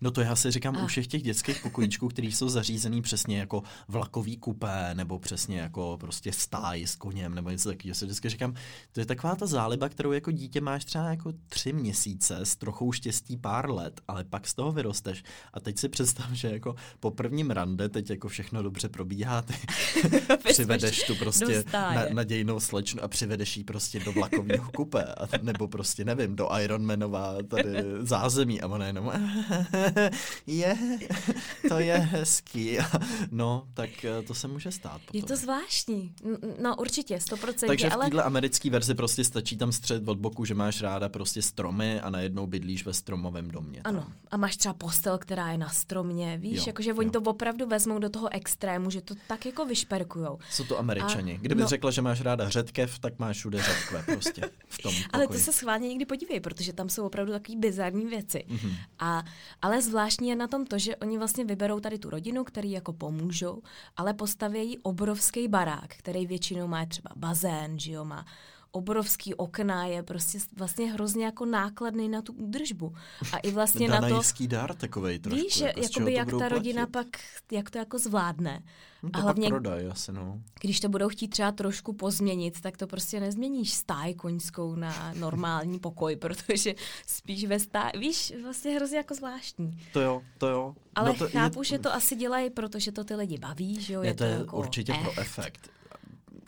No to já si říkám a. u všech těch dětských pokojíčků, který jsou zařízený přesně jako vlakový kupé, nebo přesně jako prostě stáj s koněm, nebo něco takového. Si vždycky říkám, to je taková ta záliba, kterou jako dítě máš třeba jako tři měsíce s trochou štěstí pár let, ale pak z toho vyrosteš. A teď si představ, že jako po prvním rande teď jako všechno dobře probíhá, ty přivedeš tu prostě na, nadějnou slečnu a přivedeš ji prostě do vlakového kupé, nebo prostě nevím, do Ironmanova tady zázemí a ona jenom je, to je hezký. No, tak eh, to se může stát. Potom. Je to zvláštní. No určitě, 100%. Takže v ale... téhle americké verzi prostě stačí tam střed od boku, že máš ráda prostě stromy a najednou bydlíš ve stromovém domě. Ano, tam. a máš třeba postel, která je na stromě, víš, jakože oni jo. to opravdu vezmou do toho extrému, že to tak jako vyšperkujou. Jsou to američani. A, Kdyby no, řekla, že máš ráda řetkev, tak máš všude řetkve prostě v tom Ale to se schválně někdy podívej, protože tam jsou opravdu takové bizarní věci. Mm-hmm. A, ale zvláštní je na tom to, že oni vlastně vyberou tady tu rodinu, který jako pomůžou, ale postavějí obrovský barák, který většinou má třeba bazén, že jo, má obrovský okna, je prostě vlastně hrozně jako nákladný na tu údržbu. A i vlastně na to... dár takovej trošku. Víš, jako jakoby jak ta rodina platit? pak, jak to jako zvládne. No to a hlavně, prodaj asi, no. Když to budou chtít třeba trošku pozměnit, tak to prostě nezměníš stáj koňskou na normální pokoj, protože spíš ve stáj, víš, vlastně hrozně jako zvláštní. To jo, to jo. Ale no to chápu, je... že to asi dělají, protože to ty lidi baví, že jo? Je, je to, to jako určitě echt. pro efekt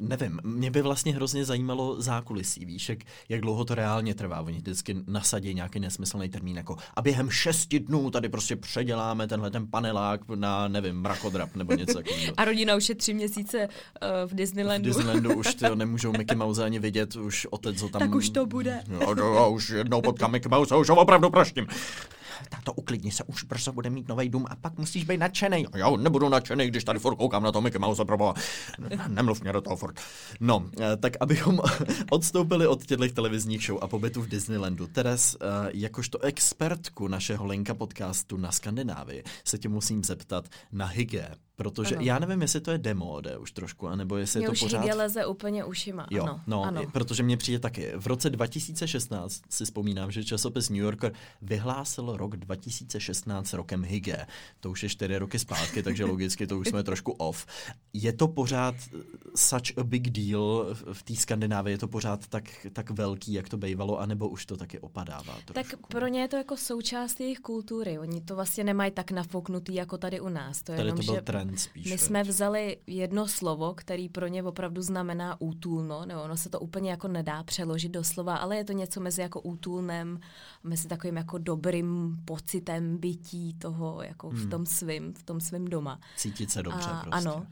nevím, mě by vlastně hrozně zajímalo zákulisí, víš, jak, jak dlouho to reálně trvá. Oni vždycky nasadí nějaký nesmyslný termín, jako a během šesti dnů tady prostě předěláme tenhle ten panelák na, nevím, mrakodrap nebo něco takového. a rodina už je tři měsíce uh, v Disneylandu. V Disneylandu už tyjo, nemůžou Mickey Mouse ani vidět, už otec ho tam... Tak už to bude. Jo, jo, už jednou potkám Mickey Mouse, už ho opravdu praštím táto uklidni se, už brzo bude mít nový dům a pak musíš být nadšený. Já nebudu nadšený, když tady furt koukám na to Mickey Mouse, proboha. Nemluv mě do toho furt. No, eh, tak abychom odstoupili od těchto televizních show a pobytu v Disneylandu. Teres, eh, jakožto expertku našeho linka podcastu na Skandinávii, se tě musím zeptat na hygge. Protože ano. já nevím, jestli to je demode už trošku, anebo jestli mě je to už pořád... Mě leze úplně ušima. Jo, ano. no, ano. protože mě přijde taky. V roce 2016 si vzpomínám, že časopis New Yorker vyhlásil rok 2016 rokem hygge. To už je čtyři roky zpátky, takže logicky to už jsme trošku off. Je to pořád such a big deal v té Skandinávii? Je to pořád tak, tak velký, jak to bývalo, anebo už to taky opadává trošku? Tak pro ně je to jako součást jejich kultury. Oni to vlastně nemají tak nafouknutý jako tady u nás. To je tady jenom, to byl že trend spíš. My jsme vzali jedno slovo, který pro ně opravdu znamená útulno, nebo ono se to úplně jako nedá přeložit do slova, ale je to něco mezi jako útulnem, mezi takovým jako dobrým pocitem bytí toho jako hmm. v tom svým, v tom svým doma. Cítit se dobře A, prostě. Ano.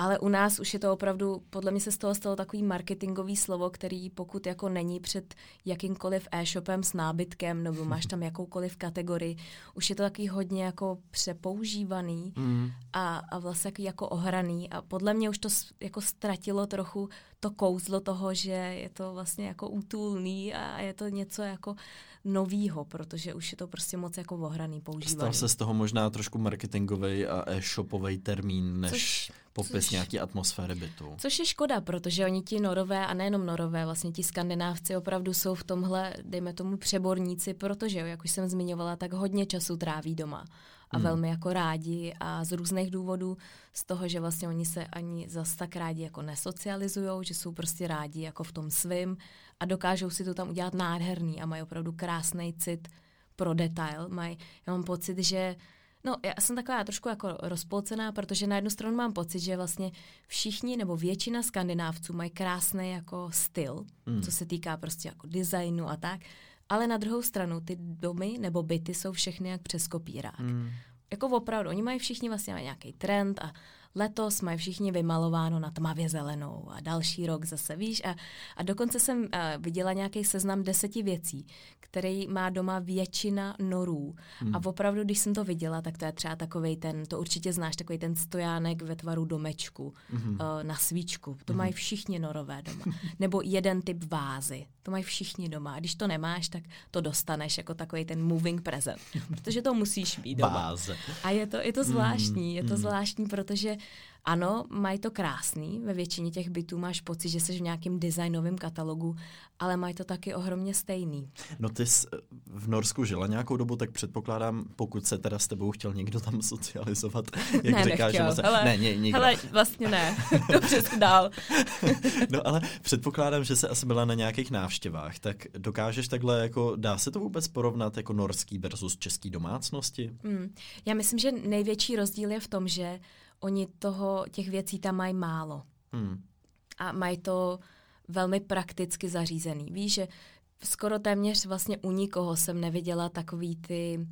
Ale u nás už je to opravdu, podle mě se z toho stalo takový marketingový slovo, který pokud jako není před jakýmkoliv e-shopem s nábytkem, nebo máš tam jakoukoliv kategorii, už je to takový hodně jako přepoužívaný mm. a, a vlastně jako, jako ohraný. A podle mě už to jako ztratilo trochu to kouzlo toho, že je to vlastně jako útulný a je to něco jako novýho, protože už je to prostě moc jako ohraný používaný. Stal se z toho možná trošku marketingový a e-shopový termín, než což, popis což, nějaký atmosféry bytu. Což je škoda, protože oni ti norové a nejenom norové, vlastně ti skandinávci opravdu jsou v tomhle, dejme tomu, přeborníci, protože, jak už jsem zmiňovala, tak hodně času tráví doma a hmm. velmi jako rádi a z různých důvodů, z toho, že vlastně oni se ani zas tak rádi jako nesocializují, že jsou prostě rádi jako v tom svým a dokážou si to tam udělat nádherný a mají opravdu krásný cit pro detail. Mají, já mám pocit, že No, já jsem taková trošku jako rozpolcená, protože na jednu stranu mám pocit, že vlastně všichni nebo většina skandinávců mají krásný jako styl, mm. co se týká prostě jako designu a tak, ale na druhou stranu ty domy nebo byty jsou všechny jak přes kopírák. Mm. Jako opravdu, oni mají všichni vlastně mají nějaký trend a letos mají všichni vymalováno na tmavě zelenou a další rok zase, víš. A, a dokonce jsem uh, viděla nějaký seznam deseti věcí, který má doma většina norů. Hmm. A opravdu, když jsem to viděla, tak to je třeba takový ten, to určitě znáš, takový ten stojánek ve tvaru domečku hmm. uh, na svíčku. To hmm. mají všichni norové doma. Nebo jeden typ vázy. To mají všichni doma. A když to nemáš, tak to dostaneš jako takový ten moving present. Protože to musíš být doma. Váze. A je to, je to zvláštní. Je to hmm. zvláštní, protože ano, mají to krásný, ve většině těch bytů máš pocit, že jsi v nějakém designovém katalogu, ale mají to taky ohromně stejný. No ty jsi eh, v Norsku žila nějakou dobu, tak předpokládám, pokud se teda s tebou chtěl někdo tam socializovat, jak ne, říkáš, nechtěl, se... hele, ne, ně, nikdo. hele, vlastně ne, dobře dál. no ale předpokládám, že se asi byla na nějakých návštěvách, tak dokážeš takhle, jako dá se to vůbec porovnat jako norský versus český domácnosti? Hmm. Já myslím, že největší rozdíl je v tom, že oni toho, těch věcí tam mají málo. Hmm. A mají to velmi prakticky zařízený. Víš, že skoro téměř vlastně u nikoho jsem neviděla takový ty,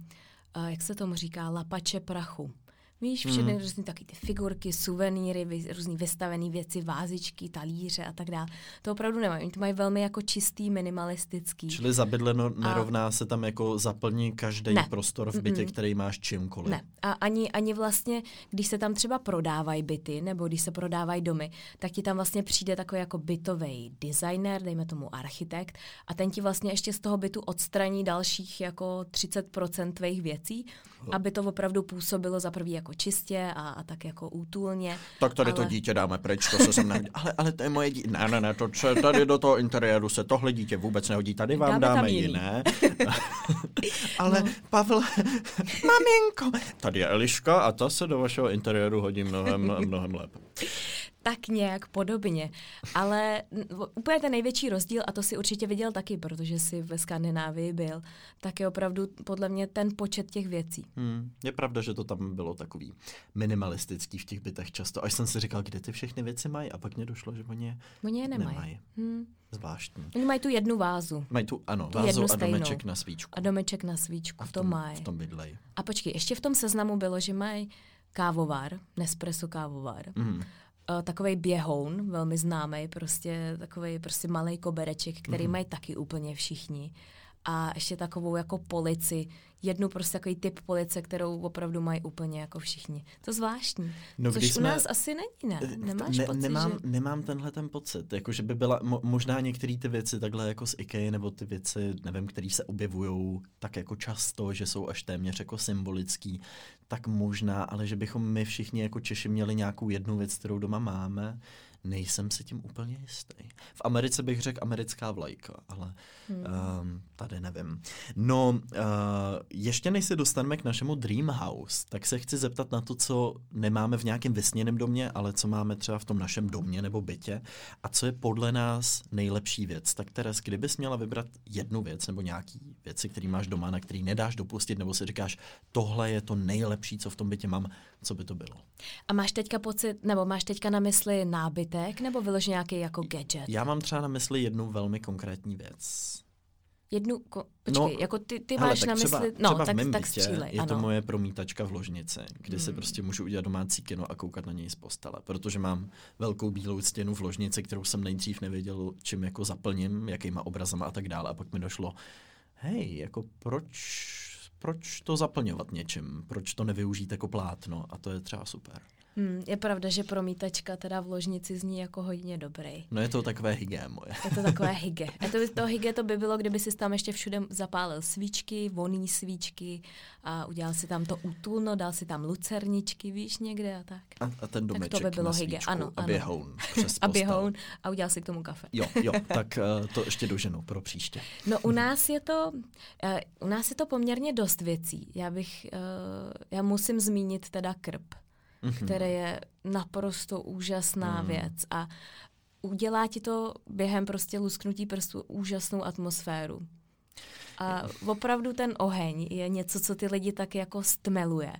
uh, jak se tomu říká, lapače prachu. Víš, všechny mm. různé taky ty figurky, suvenýry, vy, různý vystavené věci, vázičky, talíře a tak dále. To opravdu nemají. Oni to mají velmi jako čistý, minimalistický. Čili zabydleno nerovná a... se tam jako zaplní každý ne. prostor v bytě, Mm-mm. který máš čímkoliv. Ne. A ani, ani vlastně, když se tam třeba prodávají byty, nebo když se prodávají domy, tak ti tam vlastně přijde takový jako bytový designer, dejme tomu architekt, a ten ti vlastně ještě z toho bytu odstraní dalších jako 30% tvých věcí, aby to opravdu působilo za prvý jako čistě a, a tak jako útulně. Tak tady ale... to dítě dáme pryč, to se sem nehodí. Ale, ale to je moje dítě. Ne, ne, ne, to, tady do toho interiéru se tohle dítě vůbec nehodí. Tady vám dáme, dáme jiné. ale no. Pavel, maminko, tady je Eliška a ta se do vašeho interiéru hodí mnohem, mnohem lépe tak nějak podobně. Ale úplně ten největší rozdíl, a to si určitě viděl taky, protože jsi ve Skandinávii byl, tak je opravdu podle mě ten počet těch věcí. Hmm, je pravda, že to tam bylo takový minimalistický v těch bytech často. Až jsem si říkal, kde ty všechny věci mají a pak mě došlo, že oni je, oni je nemají. nemají. Hmm. Zvláštní. Oni mají tu jednu vázu. Mají tu, ano, tu vázu a domeček na svíčku. A domeček na svíčku, a v tom, to mají. V tom bydlej. A počkej, ještě v tom seznamu bylo, že mají kávovar, Nespresso kávovar. Mm uh, takový běhoun, velmi známý, prostě takový prostě malý kobereček, který mm. mají taky úplně všichni. A ještě takovou jako polici, jednu prostě takový typ police, kterou opravdu mají úplně jako všichni. To zvláštní. No, Což jsme... u nás asi není, ne? Nemáš ne, pocit, nemám, že... nemám tenhle ten pocit. Jako, že by byla mo- možná některé ty věci takhle jako z IKEA, nebo ty věci, nevím, které se objevují tak jako často, že jsou až téměř jako symbolický, tak možná, ale že bychom my všichni jako Češi měli nějakou jednu věc, kterou doma máme, nejsem si tím úplně jistý. V Americe bych řekl americká vlajka, ale hmm. um, tady nevím. No, uh, ještě než se dostaneme k našemu Dream House, tak se chci zeptat na to, co nemáme v nějakém vysněném domě, ale co máme třeba v tom našem domě nebo bytě a co je podle nás nejlepší věc. Tak Teres, kdybys měla vybrat jednu věc nebo nějaký věci, který máš doma, na který nedáš dopustit, nebo si říkáš, tohle je to nejlepší, co v tom bytě mám, co by to bylo? A máš teďka pocit, nebo máš teďka na mysli nábytek, nebo vyloženě nějaký jako gadget? Já mám třeba na mysli jednu velmi konkrétní věc. Jednu, ko, počkej, no, jako ty, ty hele, máš na mysli, třeba, no, třeba tak, v mém tak bytě střílej, je ano. to moje promítačka v ložnici, kde hmm. si prostě můžu udělat domácí kino a koukat na něj z postele, protože mám velkou bílou stěnu v ložnici, kterou jsem nejdřív nevěděl, čím jako zaplním, jakýma obrazama a tak dále a pak mi došlo, hej, jako proč, proč to zaplňovat něčím, proč to nevyužít jako plátno a to je třeba super. Hmm, je pravda, že promítačka teda v ložnici zní jako hodně dobrý. No je to takové hygge moje. Je to takové hygge. A to, to hygge to by bylo, kdyby si tam ještě všude zapálil svíčky, voný svíčky a udělal si tam to útulno, dal si tam lucerničky, víš, někde a tak. A, a ten domeček tak to by bylo na hygge. Ano, a běhoun přes A běhoun a udělal si k tomu kafe. Jo, jo, tak uh, to ještě doženu pro příště. No u nás je to, uh, u nás je to poměrně dost věcí. Já bych, uh, já musím zmínit teda krb mm-hmm. které je naprosto úžasná mm. věc a udělá ti to během prostě lusknutí prstu úžasnou atmosféru. A opravdu ten oheň je něco, co ty lidi tak jako stmeluje.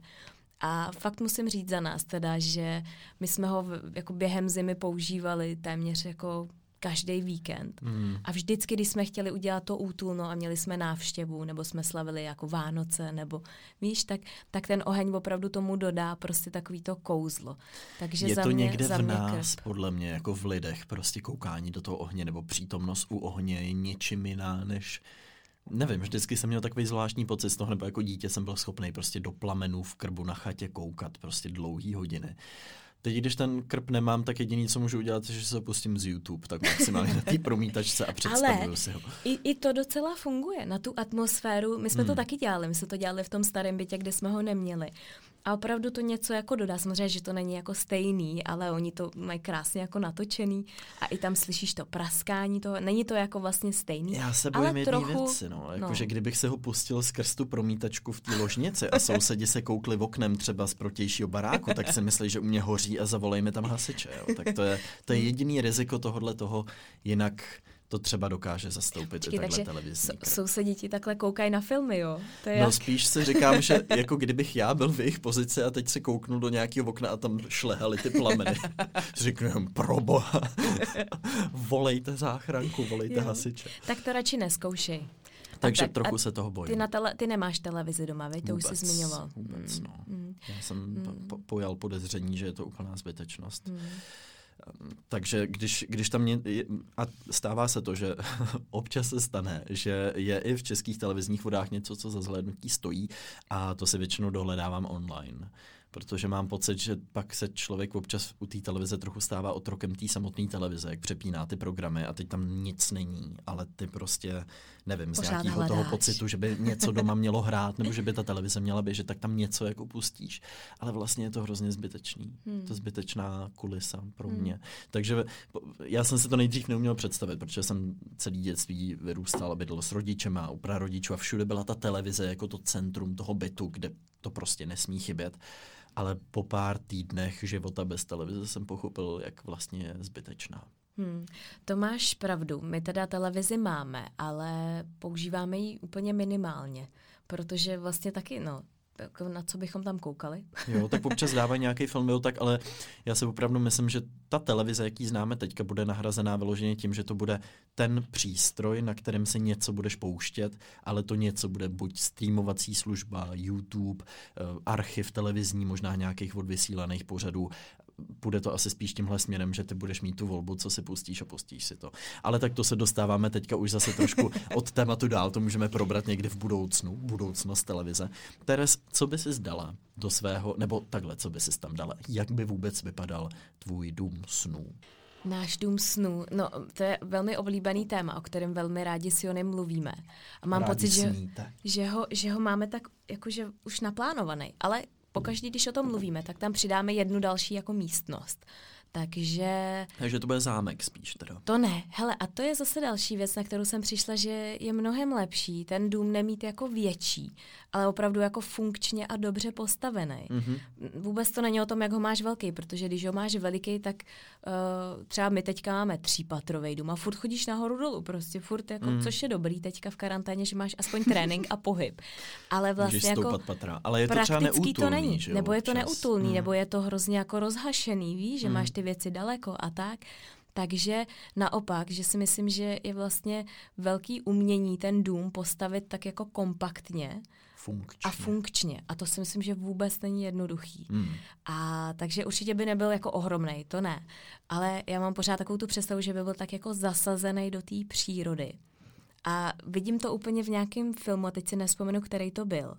A fakt musím říct za nás teda, že my jsme ho jako během zimy používali téměř jako každý víkend. Mm. A vždycky, když jsme chtěli udělat to útulno a měli jsme návštěvu, nebo jsme slavili jako Vánoce, nebo víš, tak, tak ten oheň opravdu tomu dodá prostě takový to kouzlo. Takže je za to mě, někde za v nás, krp. podle mě, jako v lidech, prostě koukání do toho ohně, nebo přítomnost u ohně je něčím jiná, než Nevím, vždycky jsem měl takový zvláštní pocit z toho, nebo jako dítě jsem byl schopný prostě do plamenů v krbu na chatě koukat prostě dlouhý hodiny. Teď, když ten krb nemám, tak jediný, co můžu udělat, je, že se pustím z YouTube, tak maximálně na té promítačce a představuju Ale si ho. I, I to docela funguje na tu atmosféru. My jsme hmm. to taky dělali, my jsme to dělali v tom starém bytě, kde jsme ho neměli. A opravdu to něco jako dodá. Samozřejmě, že to není jako stejný, ale oni to mají krásně jako natočený a i tam slyšíš to praskání toho. Není to jako vlastně stejný. Já se ale bojím jedné trochu, věci, no. Jako, no. že kdybych se ho pustil skrz tu promítačku v té ložnici a sousedi se koukli v oknem třeba z protějšího baráku, tak si myslí, že u mě hoří a zavolej mi tam hasiče. Jo. Tak to je, to je jediný riziko tohohle toho, jinak to třeba dokáže zastoupit Počkej, i takhle televizní krb. sousedí ti takhle koukají na filmy, jo? To je No jak... spíš si říkám, že jako kdybych já byl v jejich pozici a teď se kouknu do nějakého okna a tam šlehaly ty plameny. Řeknu jen pro boha, volejte záchranku, volejte Jo. hasiče. Tak to radši neskoušej. Takže tak- trochu se toho bojím. Ty, na tele, ty nemáš televizi doma, veď? To už jsi Vůbec, zmiňoval. Vůbec, Mm, no. mm, Já jsem po, pojal podezření, že je to úplná zbytečnost. mm. Takže když, když tam mě, a stává se to, že občas se stane, že je i v českých televizních vodách něco, co za zhlédnutí stojí a to si většinou dohledávám online. Protože mám pocit, že pak se člověk občas u té televize trochu stává otrokem té samotné televize, jak přepíná ty programy a teď tam nic není, ale ty prostě, nevím, z Pořád nějakého toho hledáš. pocitu, že by něco doma mělo hrát, nebo že by ta televize měla běžet, tak tam něco jako pustíš. Ale vlastně je to hrozně zbytečný. Hmm. To zbytečná kulisa pro Hmm. mě. Takže po- já jsem si to nejdřív neuměl představit, protože jsem celý dětství vyrůstal a bydlel s rodičem a u prarodičů a všude byla ta televize jako to centrum toho bytu, kde to prostě nesmí chybět. Ale po pár týdnech života bez televize jsem pochopil, jak vlastně je zbytečná. Hmm. To máš pravdu. My teda televizi máme, ale používáme ji úplně minimálně, protože vlastně taky, no, na co bychom tam koukali? Jo, tak občas dává nějaký film, jo, tak ale já si opravdu myslím, že ta televize, jaký známe teďka, bude nahrazená vyloženě tím, že to bude ten přístroj, na kterém se něco budeš pouštět, ale to něco bude buď streamovací služba, YouTube, eh, archiv televizní, možná nějakých odvysílaných pořadů. Bude to asi spíš tímhle směrem, že ty budeš mít tu volbu, co si pustíš a pustíš si to. Ale tak to se dostáváme teďka už zase trošku od tématu dál, to můžeme probrat někdy v budoucnu, budoucnost televize. Teres, co by si zdala do svého, nebo takhle, co by si tam dala? Jak by vůbec vypadal tvůj dům snů? Náš dům snů, no to je velmi oblíbený téma, o kterém velmi rádi si o něm mluvíme. A mám Rádi pocit, že, že, ho, že ho máme tak jakože už naplánovaný. Ale pokaždý, když o tom mluvíme, tak tam přidáme jednu další jako místnost. Takže Takže to bude zámek spíš teda. to ne. Hele, a to je zase další věc, na kterou jsem přišla, že je mnohem lepší ten dům nemít jako větší, ale opravdu jako funkčně a dobře postavený. Mhm. Vůbec to není o tom, jak ho máš velký, protože když ho máš veliký, tak uh, třeba my teďka máme třípatrový dům a furt chodíš nahoru dolů, prostě furt, jako, Mm. mm. což je dobrý teďka v karanténě, že máš aspoň trénink a pohyb. Ale Můžeš vlastně jako patra. Ale je to třeba praktický to neútulný, není, že jo, nebo je to občas. neutulný, Mm. nebo je to hrozně jako rozhašený, víš, že Mm. máš ty věci daleko a tak. Takže naopak, že si myslím, že je vlastně velký umění ten dům postavit tak jako kompaktně Funkčně. a funkčně. A to si myslím, že vůbec není jednoduchý. Mm. A takže určitě by nebyl jako ohromný, to ne. Ale já mám pořád takovou tu představu, že by byl tak jako zasazený do té přírody. A vidím to úplně v nějakém filmu, a teď si nespomenu, který to byl.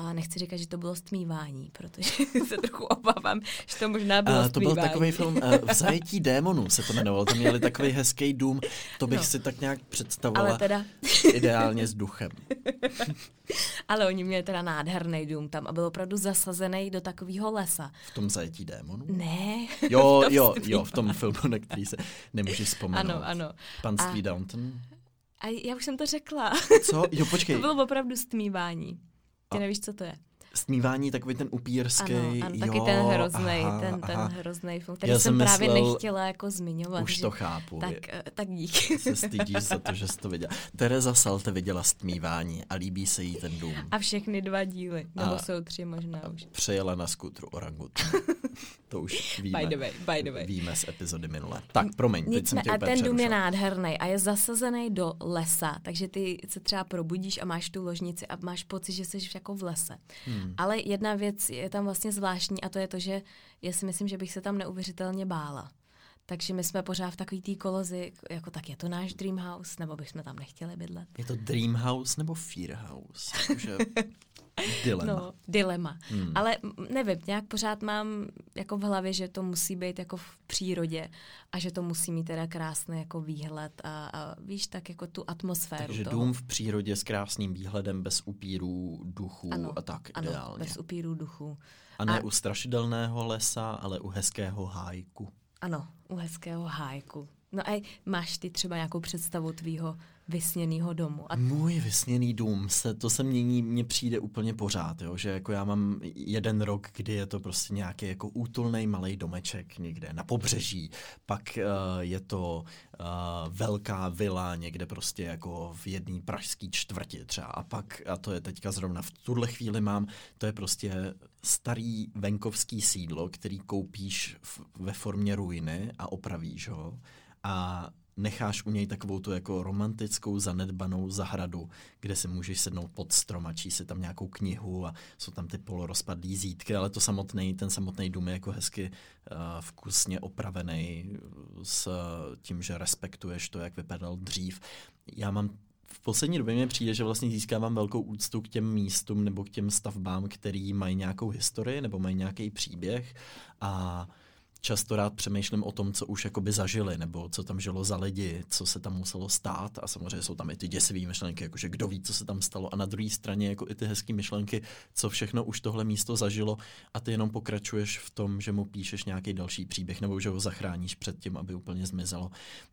A nechci říkat, že to bylo stmívání, protože se trochu obávám, že to možná bylo A to byl stmívání. takový film uh, V zajetí démonů se to jmenovalo. Tam měli takový hezký dům. To bych No. si tak nějak představovala Ale teda, ideálně s duchem. ale oni měli teda nádherný dům tam a byl opravdu zasazený do takového lesa. V tom zajetí démonů? Ne. Jo, jo, jo, v tom filmu, na který se nemůžeš vzpomenout. Ano, ano. Panství Downton. A já už jsem to řekla. Co? Jo, počkej. to bylo opravdu stmívání. Ty A- nevíš, co to je. Stmívání takový ten upírský. Ano, ano jo, taky ten hrozný, aha, ten, ten hrozný film, který Já jsem jsem právě myslel- nechtěla jako zmiňovat. Už že- to chápu. Tak, eh, tak díky. Se stydíš za to, že jsi to viděla. Tereza Salte viděla stmívání a líbí se jí ten dům. A všechny dva díly, nebo A- jsou tři možná už. Přejela na skutru orangutu. To už víme. By the way, by the way. Víme z epizody minulé. Tak, promiň, teď jsem tě a ten dům je nádherný a je zasazený do lesa, takže ty se třeba probudíš a máš tu ložnici a máš pocit, že jsi jako v lese. Hmm. Ale jedna věc je tam vlastně zvláštní a to je to, že já si myslím, že bych se tam neuvěřitelně bála. Takže my jsme pořád v takový té kolozi, jako tak je to náš dream house, nebo bychom tam nechtěli bydlet. Je to Dream House nebo Fear House? Jakože dilema. No, dilema. Hmm. Ale nevím, nějak pořád mám jako v hlavě, že to musí být jako v přírodě a že to musí mít teda krásný jako výhled a, a víš, tak jako tu atmosféru Takže toho. dům v přírodě s krásným výhledem, bez upírů, duchů ano, a tak ano, ideálně. bez upírů duchu. A ne a- u strašidelného lesa, ale u hezkého hájku. Ano, u hezkého hájku. No a máš ty třeba nějakou představu tvýho vysněného domu? A Můj vysněný dům, se, to se mění, mně přijde úplně pořád, jo? že jako já mám jeden rok, kdy je to prostě nějaký jako útulný malý domeček někde na pobřeží, pak uh, je to uh, velká vila někde prostě jako v jedné pražské čtvrti třeba a pak, a to je teďka zrovna v tuhle chvíli mám, to je prostě starý venkovský sídlo, který koupíš v, ve formě ruiny a opravíš ho a necháš u něj takovou tu jako romantickou zanedbanou zahradu, kde si můžeš sednout pod strom a číst si tam nějakou knihu a jsou tam ty polorozpadlý zítky, ale to samotný, ten samotný dům je jako hezky uh, vkusně opravený s tím, že respektuješ to, jak vypadal dřív. Já mám v poslední době mi přijde, že vlastně získávám velkou úctu k těm místům nebo k těm stavbám, který mají nějakou historii nebo mají nějaký příběh a často rád přemýšlím o tom, co už jakoby zažili, nebo co tam žilo za lidi, co se tam muselo stát a samozřejmě jsou tam i ty děsivé myšlenky, jakože kdo ví, co se tam stalo a na druhé straně jako i ty hezké myšlenky, co všechno už tohle místo zažilo a ty jenom pokračuješ v tom, že mu píšeš nějaký další příběh nebo že ho zachráníš před tím, aby úplně zmizelo.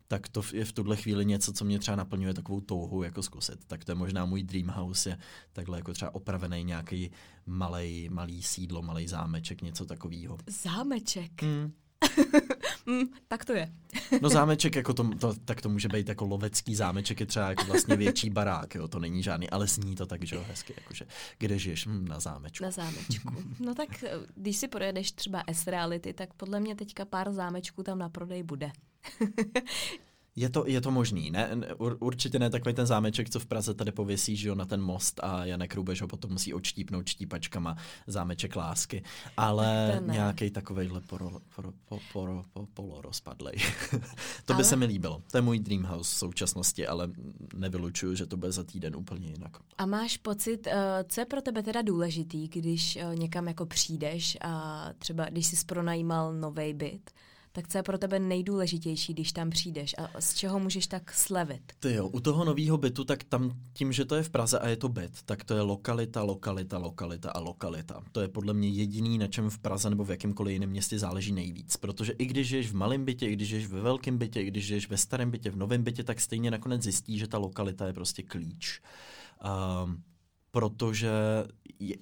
Tak to je v tuhle chvíli něco, co mě třeba naplňuje takovou touhu jako zkusit. Tak to je možná můj dream house, je takhle jako třeba opravený nějaký malý, malý sídlo, malý zámeček, něco takového. zámeček. Hmm. Mm, tak to je. No zámeček, jako to, to, tak to může být jako lovecký zámeček, je třeba jako vlastně větší barák, jo, to není žádný, ale zní to tak, že jo, hezky, jakože, kde žiješ, hm, na zámečku. Na zámečku. No tak, eh, když si projedeš třeba S-Reality, tak podle mě teďka pár zámečků tam na prodej bude. Je to, je to možný, ne? Ur, určitě ne takový ten zámeček, co v Praze tady pověsí, že jo, na ten most a Janek Rubeš ho potom musí odštípnout štípačkama zámeček lásky, ale nějaký takovejhle poro, poro, po, poro, po, polorozpadlej. to by Ale- se mi líbilo. To je můj dream house v současnosti, ale nevylučuju, že to bude za týden úplně jinak. A máš pocit, eh, co je pro tebe teda důležitý, když eh, někam jako přijdeš a třeba když jsi pronajímal nový byt, tak co je pro tebe nejdůležitější, když tam přijdeš a z čeho můžeš tak slevit? Ty jo, u toho nového bytu, tak tam tím, že to je v Praze a je to byt, tak to je lokalita, lokalita, lokalita a lokalita. To je podle mě jediný, na čem v Praze nebo v jakémkoliv jiném městě záleží nejvíc. Protože i když žiješ v malém bytě, i když žiješ ve velkém bytě, i když žiješ ve starém bytě, v novém bytě, tak stejně nakonec zjistí, že ta lokalita je prostě klíč. Um, protože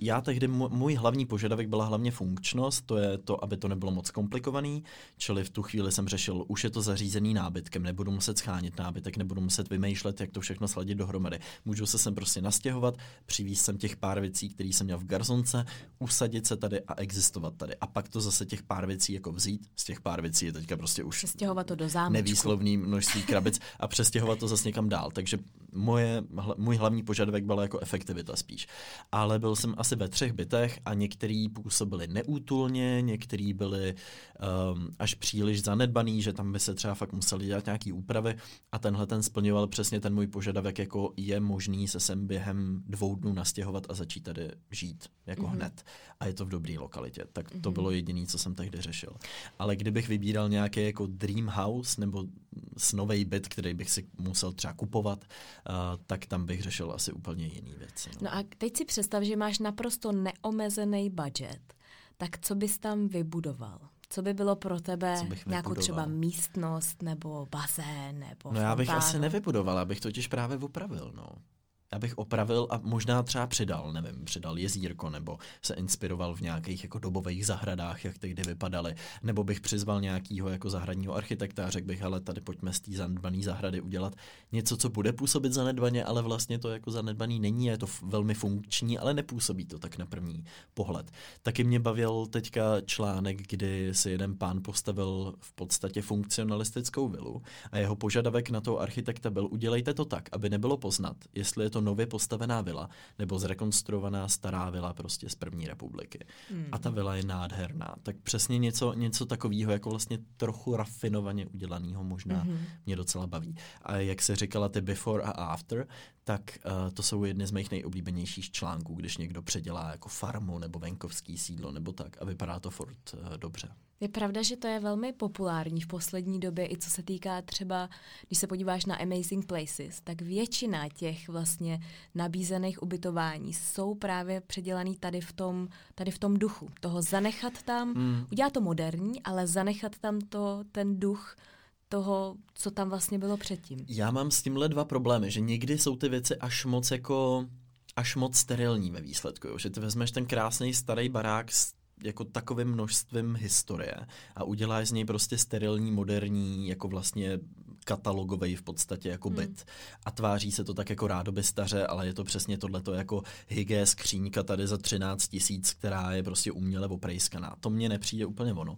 já tehdy, můj hlavní požadavek byla hlavně funkčnost, to je to, aby to nebylo moc komplikovaný, čili v tu chvíli jsem řešil, už je to zařízený nábytkem, nebudu muset schánit nábytek, nebudu muset vymýšlet, jak to všechno sladit dohromady. Můžu se sem prostě nastěhovat, přivízt sem těch pár věcí, které jsem měl v garzonce, usadit se tady a existovat tady. A pak to zase těch pár věcí jako vzít, z těch pár věcí je teďka prostě už Přestěhovat to do zámečku. nevýslovný množství krabic a přestěhovat to zase někam dál. Takže moje, můj hlavní požadavek byl jako efektivita spíš. Ale byl jsem asi ve třech bytech a některý působili neútulně, některý byli um, až příliš zanedbaný, že tam by se třeba fakt museli dělat nějaký úpravy a tenhle ten splňoval přesně ten můj požadavek, jako je možný se sem během dvou dnů nastěhovat a začít tady žít jako mm-hmm. hned. A je to v dobré lokalitě. Tak to Mhm. bylo jediné, co jsem tehdy řešil. Ale kdybych vybíral nějaký jako dream house nebo snový byt, který bych si musel třeba kupovat, tak tam bych řešil asi úplně jiný věci. No. No a teď si představ, že máš naprosto neomezený budget. Tak co bys tam vybudoval? Co by bylo pro tebe nějakou třeba místnost nebo bazén nebo no já bych asi nevybudoval, abych totiž právě opravil. No. Já bych opravil a možná třeba přidal, nevím, přidal jezírko, nebo se inspiroval v nějakých jako dobových zahradách, jak tehdy vypadaly, nebo bych přizval nějakýho jako zahradního architekta a řekl bych, ale tady pojďme z té zanedbané zahrady udělat něco, co bude působit zanedbaně, ale vlastně to jako zanedbaný není, je to velmi funkční, ale nepůsobí to tak na první pohled. Taky mě bavil teďka článek, kdy si jeden pán postavil v podstatě funkcionalistickou vilu a jeho požadavek na toho architekta byl udělejte to tak, aby nebylo poznat, jestli je to nově postavená vila nebo zrekonstruovaná stará vila prostě z první republiky. Hmm. A ta vila je nádherná. Tak přesně něco, něco takového, jako vlastně trochu rafinovaně udělaného možná hmm. mě docela baví. A jak se říkala ty before a after, tak uh, to jsou jedny z mých nejoblíbenějších článků, když někdo předělá jako farmu nebo venkovský sídlo nebo tak a vypadá to furt uh, dobře. Je pravda, že to je velmi populární v poslední době, i co se týká třeba, když se podíváš na Amazing Places, tak většina těch vlastně nabízených ubytování jsou právě předělaný tady v tom, tady v tom duchu. Toho zanechat tam, hmm. udělat to moderní, ale zanechat tam to, ten duch toho, co tam vlastně bylo předtím. Já mám s tímhle dva problémy, že někdy jsou ty věci až moc jako až moc sterilní ve výsledku, jo? že ty vezmeš ten krásný starý barák s jako takovým množstvím historie a uděláš z něj prostě sterilní, moderní, jako vlastně katalogový v podstatě jako hmm. byt. A tváří se to tak jako rádoby staře, ale je to přesně tohleto jako hygé skříňka tady za 13 tisíc, která je prostě uměle oprejskaná. To mně nepřijde úplně ono.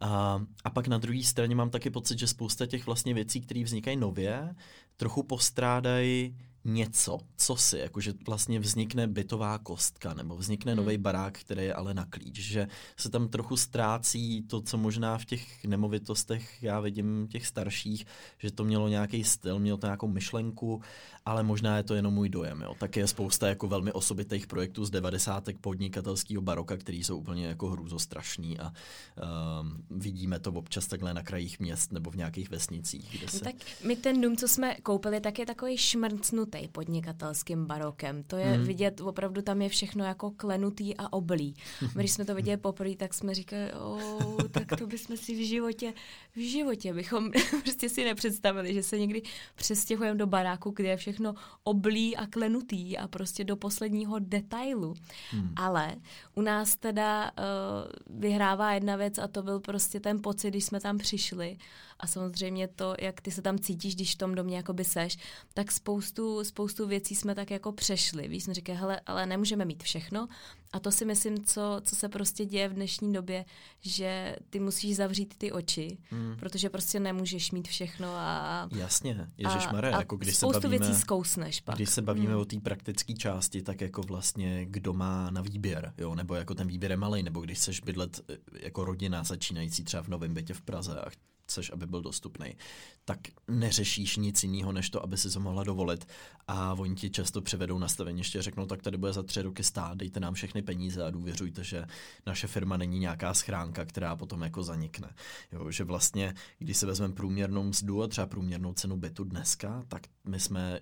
A, a pak na druhé straně mám taky pocit, že spousta těch vlastně věcí, které vznikají nově, trochu postrádají něco, co si, jakože vlastně vznikne bytová kostka nebo vznikne hmm. nový barák, který je ale na klíč, že se tam trochu ztrácí to, co možná v těch nemovitostech já vidím těch starších, že to mělo nějaký styl, mělo to nějakou myšlenku, ale možná je to jenom můj dojem. Jo. Tak je spousta jako velmi osobitých projektů z 90. podnikatelského baroka, který jsou úplně jako hrůzostrašný a um, vidíme to občas takhle na krajích měst nebo v nějakých vesnicích. Kde no se... No tak my ten dům, co jsme koupili, tak je takový šmrcnutý klenutý podnikatelským barokem. To je hmm. vidět, opravdu tam je všechno jako klenutý a oblý. Když jsme to viděli poprvé, tak jsme říkali, oh, tak to bychom si v životě, v životě bychom prostě si nepředstavili, že se někdy přestěhujeme do baráku, kde je všechno oblý a klenutý a prostě do posledního detailu. Hmm. Ale u nás teda uh, vyhrává jedna věc a to byl prostě ten pocit, když jsme tam přišli a samozřejmě to, jak ty se tam cítíš, když v tom domě jakoby seš, tak spoustu, spoustu věcí jsme tak jako přešli. Víš, jsme říkali, hele, ale nemůžeme mít všechno a to si myslím, co, co se prostě děje v dnešní době, že ty musíš zavřít ty oči, hmm. protože prostě nemůžeš mít všechno a... Jasně, ježišmaré, jako když se bavíme... věcí zkousneš pak. Když se bavíme hmm. o té praktické části, tak jako vlastně kdo má na výběr, jo, nebo jako ten výběr je malý, nebo když seš bydlet eh, jako rodina začínající třeba v novém bytě v Praze a chceš, aby byl dostupný, tak neřešíš nic jiného, než to, aby si to mohla dovolit. A oni ti často přivedou na staveniště, řeknou, tak tady bude za tři roky stát, dejte nám všechny peníze a důvěřujte, že naše firma není nějaká schránka, která potom jako zanikne. Jo, že vlastně, když se vezmeme průměrnou mzdu a třeba průměrnou cenu bytu dneska, tak my jsme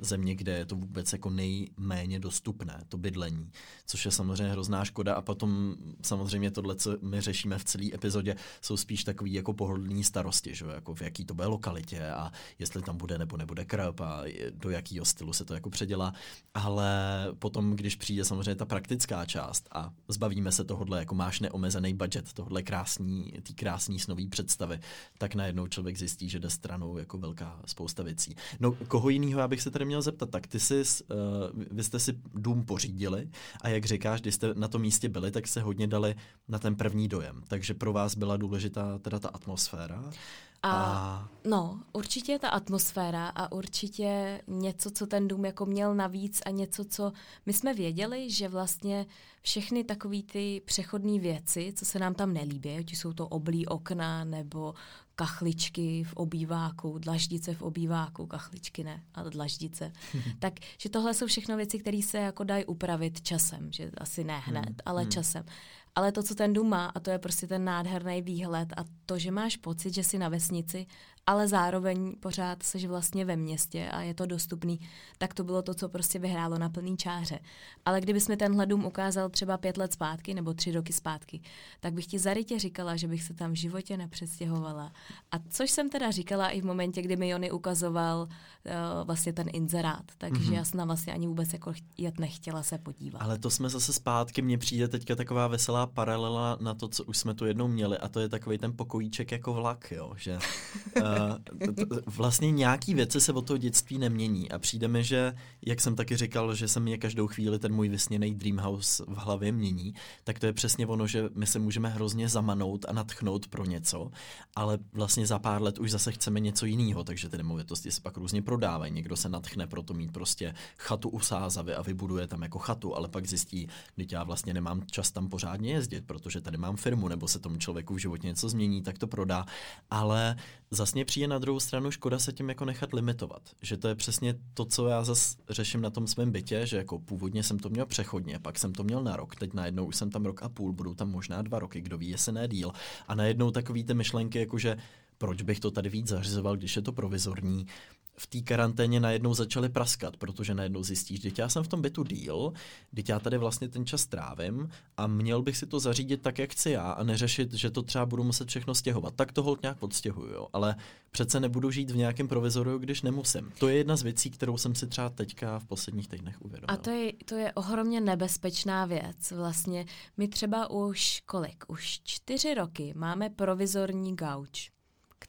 země, kde je to vůbec jako nejméně dostupné, to bydlení, což je samozřejmě hrozná škoda a potom samozřejmě tohle, co my řešíme v celé epizodě, jsou spíš takový jako pohodlní starosti, že? jako v jaký to bude lokalitě a jestli tam bude nebo nebude krb a do jakého stylu se to jako předělá, ale potom, když přijde samozřejmě ta praktická část a zbavíme se tohohle, jako máš neomezený budget, tohle krásný, ty krásný snový představy, tak najednou člověk zjistí, že jde stranou jako velká spousta věcí. No, koho jiného já bych se tady měl zeptat, tak ty jsi, uh, vy jste si dům pořídili a jak říkáš, když jste na tom místě byli, tak se hodně dali na ten první dojem. Takže pro vás byla důležitá teda ta atmosféra. A, a no, určitě ta atmosféra a určitě něco, co ten dům jako měl navíc a něco, co my jsme věděli, že vlastně všechny takové ty přechodné věci, co se nám tam nelíbí, ať jsou to oblí okna nebo kachličky v obýváku, dlaždice v obýváku, kachličky ne, ale dlaždice. tak, že tohle jsou všechno věci, které se jako dají upravit časem, že asi ne hned, hmm. ale hmm. časem. ale to, co ten dům má, a to je prostě ten nádherný výhled a to, že máš pocit, že jsi na vesnici, ale zároveň pořád seš vlastně ve městě a je to dostupný, tak to bylo to, co prostě vyhrálo na plný čáře. Ale kdybys mi tenhle dům ukázal třeba pět let zpátky nebo tři roky zpátky, tak bych ti zarytě říkala, že bych se tam v životě nepřestěhovala. A což jsem teda říkala i v momentě, kdy mi Jony ukazoval uh, vlastně ten inzerát, takže mm-hmm. já jsem tam vlastně ani vůbec jako jet nechtěla se podívat. Ale to jsme zase zpátky, mně přijde teďka taková veselá paralela na to, co už jsme tu jednou měli a to je takový ten pokojíček jako vlak, jo, že uh, vlastně nějaký věci se od toho dětství nemění a přijde mi, že, jak jsem taky říkal, že se mě každou chvíli ten můj vysněný Dreamhouse v hlavě mění, tak to je přesně ono, že my se můžeme hrozně zamanout a natchnout pro něco, ale vlastně za pár let už zase chceme něco jiného, takže ty nemovitosti se pak různě prodávají. Někdo se natchne pro to mít prostě chatu u Sázavy a vybuduje tam jako chatu, ale pak zjistí, že já vlastně nemám čas tam pořádně jezdit, protože tady mám firmu, nebo se tomu člověku v životě něco změní, tak to prodá. Ale zase přijde na druhou stranu škoda se tím jako nechat limitovat. Že to je přesně to, co já zase řeším na tom svém bytě, že jako původně jsem to měl přechodně, pak jsem to měl na rok, teď najednou už jsem tam rok a půl, budou tam možná dva roky, kdo ví, jestli ne díl. A najednou takový ty myšlenky, jako že proč bych to tady víc zařizoval, když je to provizorní, v té karanténě najednou začaly praskat, protože najednou zjistíš, že já jsem v tom bytu díl, že já tady vlastně ten čas trávím a měl bych si to zařídit tak, jak chci já a neřešit, že to třeba budu muset všechno stěhovat. Tak to hold nějak podstěhuju, jo. ale přece nebudu žít v nějakém provizoru, když nemusím. To je jedna z věcí, kterou jsem si třeba teďka v posledních týdnech uvědomil. A to je, to je ohromně nebezpečná věc. Vlastně my třeba už kolik? Už čtyři roky máme provizorní gauč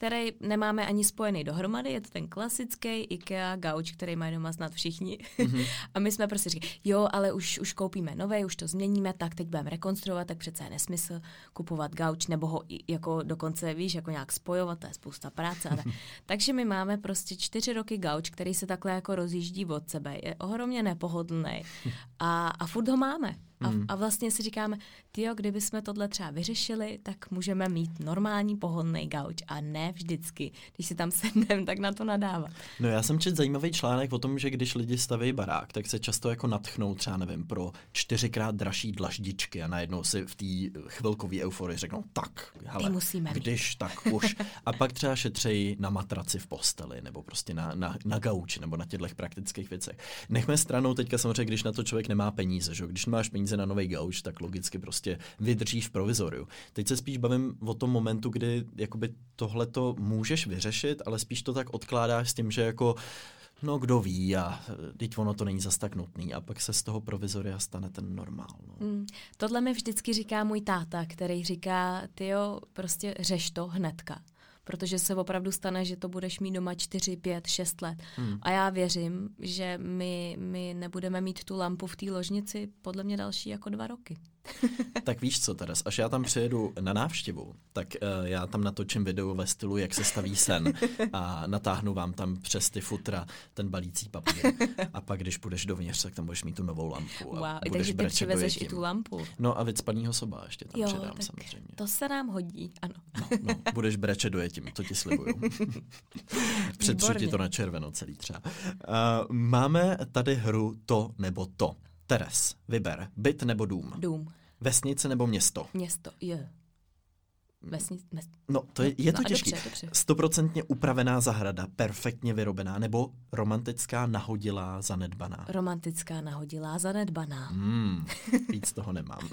který nemáme ani spojený dohromady, je to ten klasický IKEA gauč, který mají doma snad všichni. Mm-hmm. a my jsme prostě říkali, jo, ale už, už koupíme nové, už to změníme, tak teď budeme rekonstruovat, tak přece je nesmysl kupovat gauč, nebo ho jako dokonce, víš, jako nějak spojovat, to je spousta práce. Ale... Takže my máme prostě čtyři roky gauč, který se takhle jako rozjíždí od sebe, je ohromně nepohodlný a, a furt ho máme. A, hmm. a vlastně si říkáme, tyjo, kdyby jsme tohle třeba vyřešili, tak můžeme mít normální pohodný gauč a ne vždycky, když si tam sedneme, tak na to nadávat. No já jsem četl zajímavý článek o tom, že když lidi staví barák, tak se často jako natchnou třeba, nevím, pro čtyřikrát dražší dlaždičky a najednou si v té chvilkové euforii řeknou, tak, hele, musíme když, tak už. A pak třeba šetřejí na matraci v posteli, nebo prostě na, na, na gauči, nebo na těchto praktických věcech. Nechme stranou teďka samozřejmě, když na to člověk nemá peníze, že? když máš peníze peníze na nový gauč, tak logicky prostě vydržíš v provizoriu. Teď se spíš bavím o tom momentu, kdy jakoby tohle to můžeš vyřešit, ale spíš to tak odkládáš s tím, že jako no kdo ví a teď ono to není zas tak nutný a pak se z toho provizoria stane ten normál. No. Mm, tohle mi vždycky říká můj táta, který říká, ty jo, prostě řeš to hnedka protože se opravdu stane, že to budeš mít doma 4, 5, 6 let. Hmm. A já věřím, že my, my nebudeme mít tu lampu v té ložnici podle mě další jako dva roky. tak víš co, Teres, až já tam přijedu na návštěvu, tak uh, já tam natočím video ve stylu, jak se staví sen a natáhnu vám tam přes ty futra ten balící papír. A pak, když půjdeš dovnitř, tak tam budeš mít tu novou lampu. Wow, a takže ty přivezeš i tu lampu. No a víc soba ještě tam jo, předám samozřejmě. To se nám hodí, ano. No, no, budeš breče dojetím, to ti slibuju. Přetřu ti to na červeno celý třeba. Uh, máme tady hru to nebo to. Teres, vyber, byt nebo dům? Dům. Vesnice nebo město? Město, jo. Vesnice, mes... No, to je, je to no, těžké. Stoprocentně upravená zahrada, perfektně vyrobená, nebo romantická, nahodilá, zanedbaná? Romantická, nahodilá, zanedbaná. Hmm, víc toho nemám.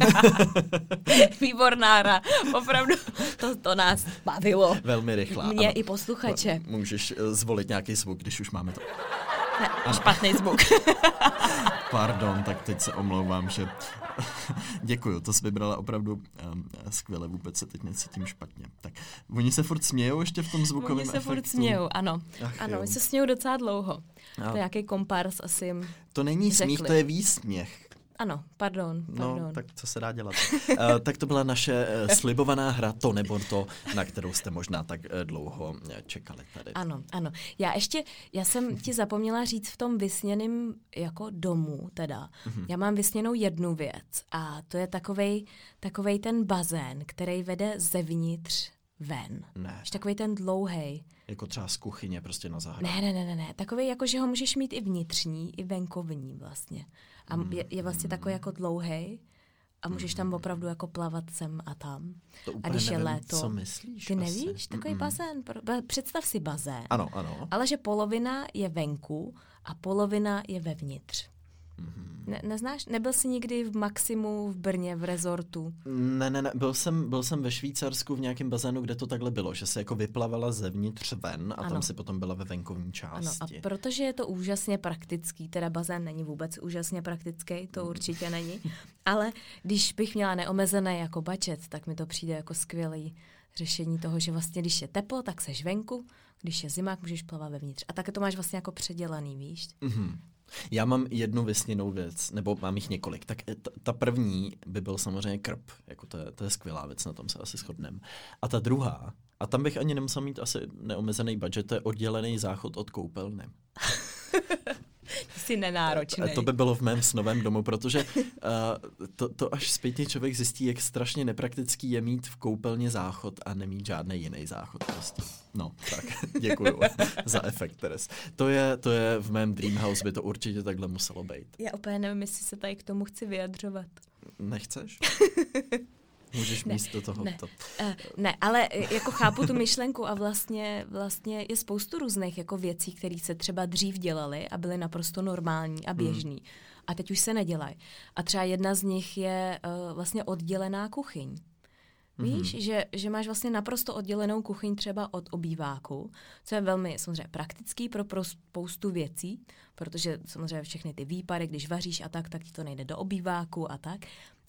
Výborná hra, opravdu, to, to nás bavilo. Velmi rychlá. Mě ano. i posluchače. Můžeš eh, zvolit nějaký zvuk, když už máme to. Ne, špatný zvuk. Pardon, tak teď se omlouvám, že děkuju, to jsi vybrala opravdu um, skvěle, vůbec se teď necítím špatně. Tak, oni se furt smějou ještě v tom zvukovém efektu? Oni se furt smějou, ano. Ach, ano, oni se smějou docela dlouho. To je nějaký kompars asi jim To není řekli. smích, to je výsměch. Ano, pardon, no, pardon. No, tak co se dá dělat. uh, tak to byla naše uh, slibovaná hra, to nebo to, na kterou jste možná tak uh, dlouho čekali tady. Ano, ano. Já ještě, já jsem ti zapomněla říct v tom vysněném jako domu teda. Uh-huh. Já mám vysněnou jednu věc a to je takovej, takovej ten bazén, který vede zevnitř ven. Ne. Takový ten dlouhý. Jako třeba z kuchyně prostě na zahradě. Ne, ne, ne, ne, ne. Takový, jako že ho můžeš mít i vnitřní, i venkovní vlastně. A je, je vlastně takový jako dlouhý a můžeš tam opravdu jako plavat sem a tam. To a úplně když je nevím, léto, co myslíš ty asi. nevíš, takový Mm-mm. bazén. Představ si bazén, Ano, ano. ale že polovina je venku a polovina je vevnitř. Ne, neznáš? Nebyl jsi nikdy v Maximu v Brně v rezortu? Ne, ne, ne, byl jsem, byl jsem ve Švýcarsku v nějakém bazénu, kde to takhle bylo, že se jako vyplavala zevnitř ven a Ano. tam si potom byla ve venkovní Ano, a části. protože je to úžasně praktický, teda bazén není vůbec úžasně praktický, to Mm. určitě není, ale když bych měla neomezené jako budget, tak mi to přijde jako skvělý řešení toho, že vlastně když je teplo, tak seš venku, když je zima, můžeš plavat vevnitř. A také to máš vlastně jako předělaný, víš? Mhm. Já mám jednu vysněnou věc, nebo mám jich několik. Tak eh, ta, první by byl samozřejmě krb, jako to je, to je skvělá věc, na tom se asi shodneme. A ta druhá, a tam bych ani nemusel mít asi neomezený budget, to je oddělený záchod od koupelny. Jsi nenáročný. To by bylo v mém snovém domu, protože uh, to, to až zpětně člověk zjistí, jak strašně nepraktický je mít v koupelně záchod a nemít žádný jiný záchod. Prostě. No, tak, děkuju za efekt, Teres. To je, to je v mém dream house, by to určitě takhle muselo být. Já úplně nevím, jestli se tady k tomu chci vyjadřovat. Nechceš? Můžeš Ne, místo toho ne. to. Uh, ne, ale eh, jako chápu tu myšlenku a vlastně, vlastně je spoustu různých jako věcí, které se třeba dřív dělaly a byly naprosto normální a běžný. A teď už se nedělají. A třeba jedna z nich je uh, vlastně oddělená kuchyň. Víš, mm-hmm. že, že máš vlastně naprosto oddělenou kuchyň třeba od obýváku, co je velmi samozřejmě praktický pro, pro spoustu věcí, protože samozřejmě všechny ty výpary, když vaříš a tak, tak ti to nejde do obýváku a tak.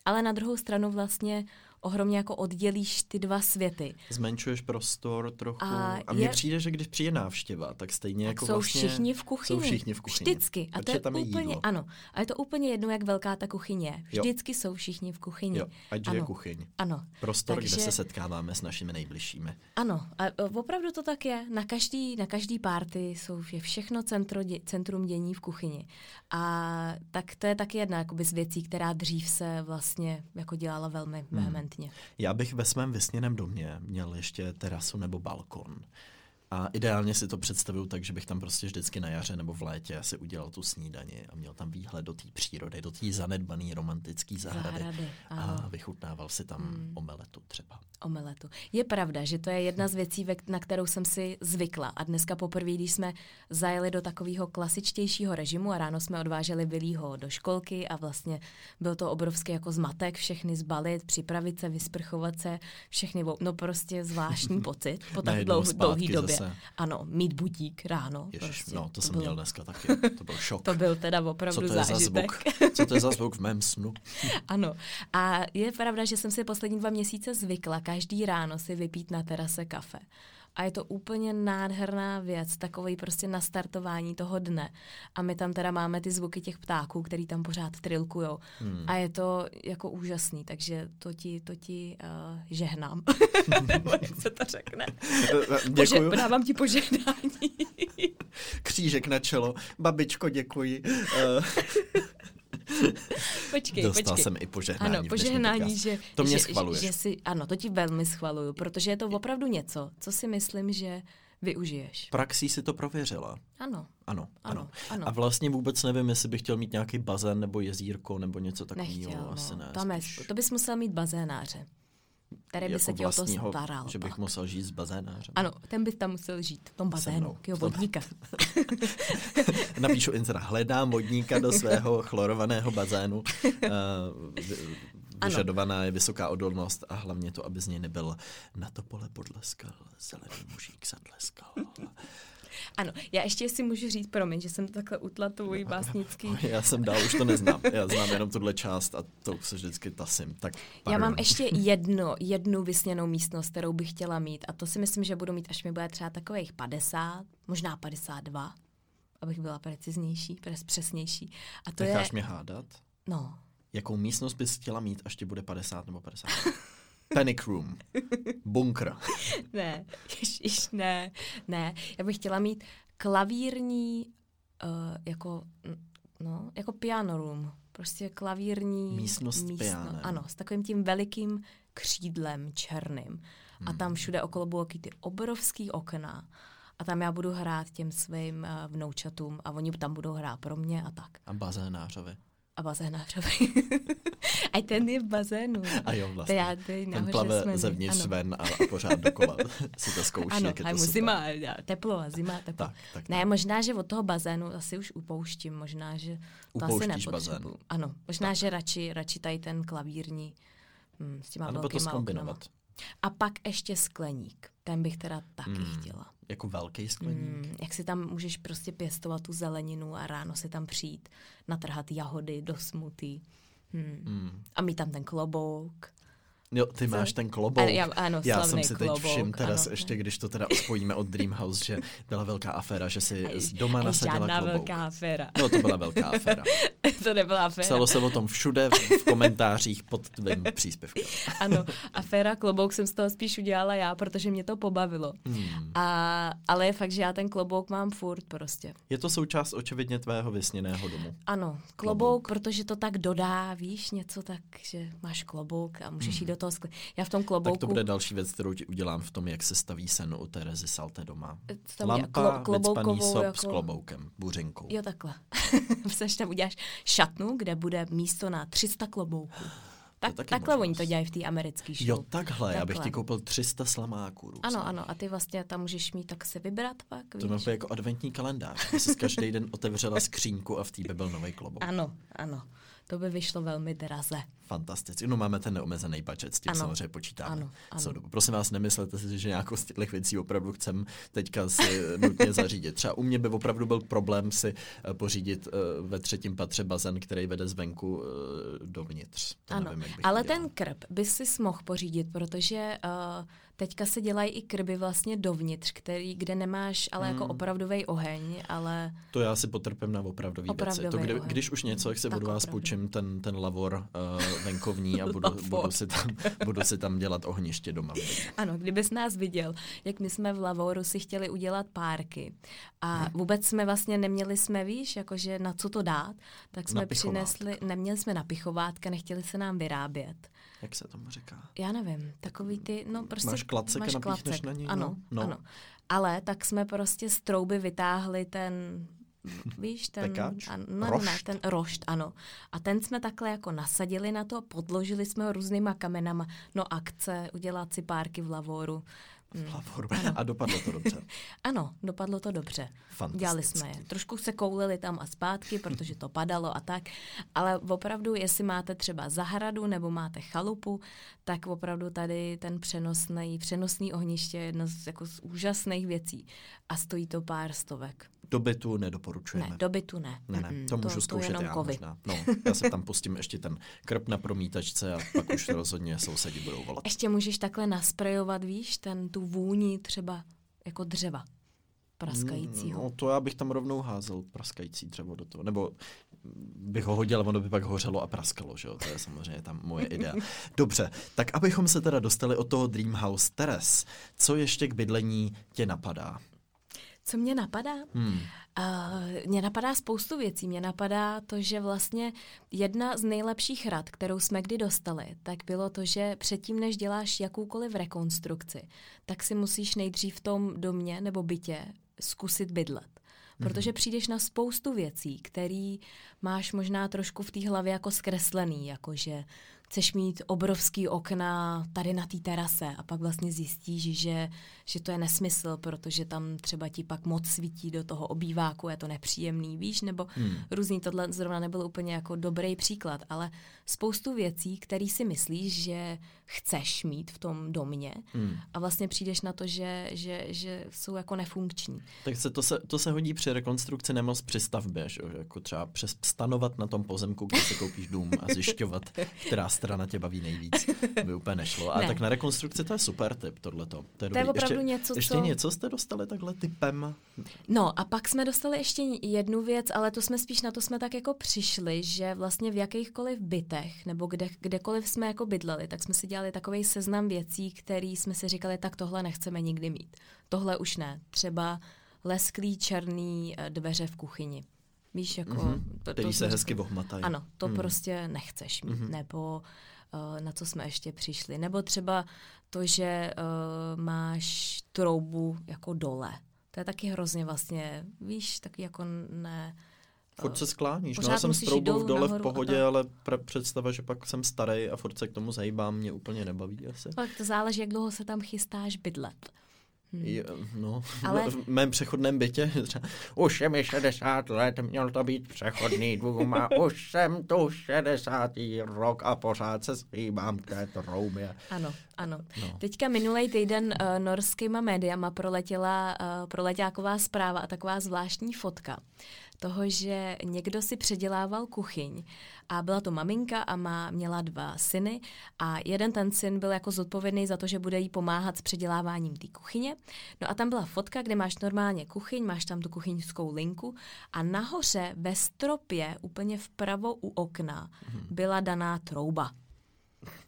Ale na druhou stranu vlastně ohromně jako oddělíš ty dva světy. Zmenšuješ prostor trochu. A A, mně je- přijde, že když přijde návštěva, tak stejně jako jsou vlastně... všichni v kuchyni. Jsou všichni v kuchyni. Vždycky. A to je tam je úplně, jídlo. ano. A je to úplně jedno, jak velká ta kuchyně je. Jo. Vždycky jsou všichni v kuchyni. Jo, ať je ano. kuchyň. Ano. Prostor, Takže- kde se setkáváme s našimi nejbližšími. Ano, a e, opravdu to tak je. Na každý, na každý párty jsou, je všechno centro, dě, centrum dění v kuchyni. A tak to je taky jedna jakoby, z věcí, která dřív se vlastně jako dělala velmi vehementně. Já bych ve svém vysněném domě měl ještě terasu nebo balkon. A ideálně si to představuju tak, že bych tam prostě vždycky na jaře nebo v létě si udělal tu snídani a měl tam výhled do té přírody, do té zanedbané romantické zahrady. Zahrady, a vychutnával si tam hmm. omeletu třeba. omeletu. Je pravda, že to je jedna z věcí, na kterou jsem si zvykla. A dneska poprvé, když jsme zajeli do takového klasičtějšího režimu a ráno jsme odváželi Billyho do školky a vlastně byl to obrovský jako zmatek, všechny zbalit, připravit se, vysprchovat se, všechny, no prostě zvláštní pocit po tak Najednou dlouh, zpátky dlouhý době. Zase. Ano, mít budík ráno. Ježiš, prostě. no to jsem bylo, měl dneska taky. To byl šok. To byl teda Co opravdu to je za zážitek. zvuk? Co to je za zvuk v mém snu? Ano. A je pravda, že jsem si poslední dva měsíce zvykla každý ráno si vypít na terase kafe. A je to úplně nádherná věc, takový prostě nastartování toho dne. A my tam teda máme ty zvuky těch ptáků, který tam pořád trilkujou. Hmm. A je to jako úžasný, takže to ti, to ti uh, žehnám. Nebo jak se to řekne? Děkuju. Pože- dávám ti požehnání. Křížek na čelo. Babičko, děkuji. Eh, počkej, Dostal počkej. jsem i požehnání. Ano, požehnání, že, To mě že, schvaluješ. Že, že si, ano, to ti velmi schvaluju, protože je to opravdu něco, co si myslím, že využiješ. Praxí si to prověřila. Ano, Ano, ano, Ano. A vlastně vůbec nevím, jestli bych chtěl mít nějaký bazén nebo jezírko nebo něco takového. nechtěl. Asi No. ne. Tam je, spíš to bys musel mít bazénáře, který by jako se tě o to staral. Že bych pak. musel žít s bazénářem. Ano, ten by tam musel žít, v tom bazénu, tom- vodníka. Napíšu insera, hledám vodníka do svého chlorovaného bazénu. Eh, Ano. Vyžadovaná je vysoká odolnost a hlavně to, aby z něj nebyl na to pole podleskal, zelený mužík zatleskal. Ano, já ještě si můžu říct, promiň, že jsem takhle utla tvůj básnický Já jsem dál, už to neznám. Já znám jenom tuhle část a to se vždycky tasím. Tak Já mám ještě jedno, jednu vysněnou místnost, kterou bych chtěla mít a to si myslím, že budu mít, až mi bude třeba takových 50, možná 52, abych byla preciznější, přesnější. A to Necháš je, mě hádat? no, Jakou místnost bys chtěla mít, až ti bude 50 nebo 50? Panic room. Bunkr. ne, ježiš, ne, ne, já bych chtěla mít klavírní, uh, jako, no, jako piano room, prostě klavírní Místnost s pianem. Ano, s takovým tím velikým křídlem černým. A Hmm. tam všude okolo budou ty obrovský okna. A tam já budu hrát těm svým uh, vnoučatům a oni tam budou hrát pro mě a tak. A bazénářovi. A bazén náhřový. a ten je v bazénu. A jo, vlastně. Já, ten plave jsme, zevnitř ano. ven a, a pořád dokola si to zkouší, ano, jak je to super. zima, teplo a zima, teplo. Tak, tak, ne, tak. možná, že od toho bazénu asi už upouštím, možná, že to asi Upouštíš nepotřebuji. bazén. Ano, možná, tak. že radši, radši tady ten klavírní hm, s těma A nebo to velkýma zkombinovat. oknama. A pak ještě skleník. Ten bych teda taky Hmm. chtěla. Jako velký skleník. Mm, jak si tam můžeš prostě pěstovat tu zeleninu a ráno si tam přijít, natrhat jahody do smutí. Hmm. Mm. A mít tam ten klobouk. Jo, ty Co? máš ten klobouk. A- já- ano, Já jsem si teď klobouk, všiml, teda ano. ještě když to teda spojíme od Dreamhouse, že byla velká aféra, že si z doma nasadila žádná klobouk. velká aféra. No, to byla velká aféra. to nebyla aféra. Psalo se o tom všude v komentářích pod tvým příspěvkem. Ano, aféra klobouk jsem z toho spíš udělala já, protože mě to pobavilo. Hmm. A, ale je fakt, že já ten klobouk mám furt prostě. Je to součást očividně tvého vysněného domu. Ano, klobouk, Klobouk. protože to tak dodá, víš, něco tak, že máš klobouk a můžeš jít do toho skle. Já v tom klobouku... Tak to bude další věc, kterou ti udělám v tom, jak se staví sen u Terezy Salte doma. Lampa, klo- vycpaný sop jako- s kloboukem, buřinkou. Jo, takhle. Představ, tam uděláš šatnu, kde bude místo na 300 klobouků. Tak, takhle možnost. oni to dělají v té americké show. Jo, takhle, já bych Takhle. ti koupil 300 slamáků. různých. Ano, ano, a ty vlastně tam můžeš mít tak se vybrat pak, To víš? být jako adventní kalendář. Jsi každý den otevřela skřínku a v té by byl nový klobouk. Ano, ano. To by vyšlo velmi draze. Fantasticky. No máme ten neomezený budget, s tím Ano. samozřejmě počítáme. Ano, ano. Co dobu. Prosím vás, nemyslete si, že nějakou z těchto věcí opravdu chcem teďka si nutně zařídit. Třeba u mě by opravdu byl problém si eh, pořídit eh, ve třetím patře bazén, který vede zvenku eh, dovnitř. To Ano, nevím, ale dělal. ten krb by si mohl pořídit, protože uh, teďka se dělají i krby vlastně dovnitř, který, kde nemáš ale jako Hmm. opravdový oheň, ale To já si potrpím na opravdový věci. Opravdový To, kdy, oheň. když už něco, jak se Tak od vás půjčím ten, ten lavor uh, venkovní a budu, Lavor. budu, si tam, budu si tam dělat ohniště doma. ano, kdybys nás viděl, jak my jsme v Lavoru si chtěli udělat párky a vůbec jsme vlastně neměli jsme, víš, jakože na co to dát, tak jsme přinesli, neměli jsme napichovátka, nechtěli se nám vyrábět. Jak se tomu říká? Já nevím, takový ty, no prostě... Máš klacek a máš napíchneš klacek. na něj? Ano, No, no. ano. Ale tak jsme prostě z trouby vytáhli ten, víš, ten... Pekáč? A, no, ne, Rošt? ten rošt, ano. A ten jsme takhle jako nasadili na to, podložili jsme ho různýma kamenama. No akce, udělat si párky v Lavoru. Mm. Lavoru. A dopadlo to dobře. Ano, dopadlo to dobře. Dělali jsme je. Trošku se koulili tam a zpátky, protože to padalo a tak. Ale opravdu, jestli máte třeba zahradu nebo máte chalupu, tak opravdu tady ten přenosný, přenosný ohniště je jedna z, jako z úžasných věcí. A stojí to pár stovek. Do bytu nedoporučujeme. Ne, do bytu ne. Ne, ne, Mm-mm, to můžu to zkoušet já kovy. možná. No, já se tam pustím ještě ten krp na promítačce a pak už rozhodně sousedi budou volat. Ještě můžeš takhle nasprejovat, víš, ten, tu vůni třeba jako dřeva praskajícího. No, to já bych tam rovnou házel praskající dřevo do toho. Nebo bych ho hodil, ono by pak hořelo a praskalo, že jo? To je samozřejmě tam moje idea. Dobře, tak abychom se teda dostali od toho Dreamhouse Teres, co ještě k bydlení tě napadá? Co mě napadá? Hmm. Uh, mě napadá spoustu věcí. Mě napadá to, že vlastně jedna z nejlepších rad, kterou jsme kdy dostali, tak bylo to, že předtím, než děláš jakoukoliv rekonstrukci, tak si musíš nejdřív v tom domě nebo bytě zkusit bydlet. Protože přijdeš na spoustu věcí, které máš možná trošku v té hlavě jako zkreslený, jakože chceš mít obrovský okna tady na té terase a pak vlastně zjistíš, že, že to je nesmysl, protože tam třeba ti pak moc svítí do toho obýváku, je to nepříjemný, víš, nebo Hmm. různý, tohle zrovna nebyl úplně jako dobrý příklad, ale spoustu věcí, které si myslíš, že chceš mít v tom domě Hmm. a vlastně přijdeš na to, že, že, že jsou jako nefunkční. Tak se to, se, to se hodí při rekonstrukci nemoc při stavbě, že? jo? jako třeba přes stanovat na tom pozemku, kde si koupíš dům a zjišťovat, která strana tě baví nejvíc. By úplně nešlo. A Ne. tak na rekonstrukci to je super tip, tohleto. To je, To je opravdu ještě, něco, ještě co- něco jste dostali takhle typem? No a pak jsme dostali ještě jednu věc, ale to jsme spíš na to jsme tak jako přišli, že vlastně v jakýchkoliv bytech nebo kde, kdekoliv jsme jako bydleli, tak jsme si dělali takový seznam věcí, který jsme si říkali, tak tohle nechceme nikdy mít. Tohle už ne. Třeba lesklý černý eh, dveře v kuchyni. Víš, jako... Mhm. To, Který to se hezky říkali. vohmatají. Ano, to Hmm. prostě nechceš mít. Mhm. Nebo uh, na co jsme ještě přišli. Nebo třeba to, že uh, máš troubu jako dole. To je taky hrozně vlastně, víš, taky jako ne... Furt se skláníš. No, pořád já jsem s troubou dolů, dole v nahoru pohodě, tak. ale pr- představa, že pak jsem starý a furt se k tomu zahýbám, mě úplně nebaví asi. Tak to záleží, jak dlouho se tam chystáš bydlet. Je, no, Ale- v mém přechodném bytě už je mi 60 let, měl to být přechodný dům a už jsem tu 60. rok a pořád se zpívám k té troubě. Ano, ano. No. Teďka minulý týden uh, norskýma médiama proletěla, uh, proletěla taková zpráva a taková zvláštní fotka toho, že někdo si předělával kuchyň a byla to maminka a má, měla dva syny a jeden ten syn byl jako zodpovědný za to, že bude jí pomáhat s předěláváním té kuchyně. No a tam byla fotka, kde máš normálně kuchyň, máš tam tu kuchyňskou linku a nahoře ve stropě, úplně vpravo u okna, byla daná trouba.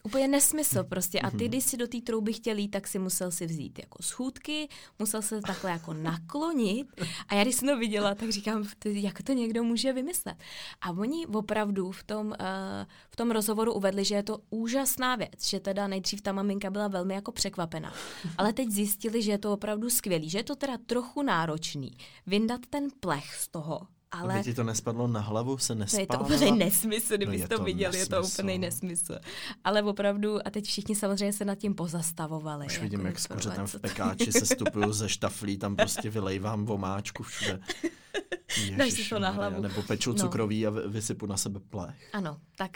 Úplně nesmysl prostě. A ty, když si do té trouby chtěl jít, tak si musel si vzít jako schůdky, musel se takhle jako naklonit. A já když jsem to viděla, tak říkám, jak to někdo může vymyslet. A oni opravdu v tom, uh, v tom rozhovoru uvedli, že je to úžasná věc, že teda nejdřív ta maminka byla velmi jako překvapená. Ale teď zjistili, že je to opravdu skvělý, že je to teda trochu náročný vyndat ten plech z toho, ale... Aby ti to nespadlo na hlavu, se No je to úplně nesmysl, kdybyste No to, to viděli, je to nesmysl. úplný nesmysl. Ale opravdu, a teď všichni samozřejmě se nad tím pozastavovali. Už vidím, jak s kurva, kuřetem co v to- pekáči se stupuju ze štaflí, tam prostě vylejvám vomáčku všude. Dáš si to na hlavu. Nebo peču No. cukroví a vy- vysypu na sebe plech. Ano, tak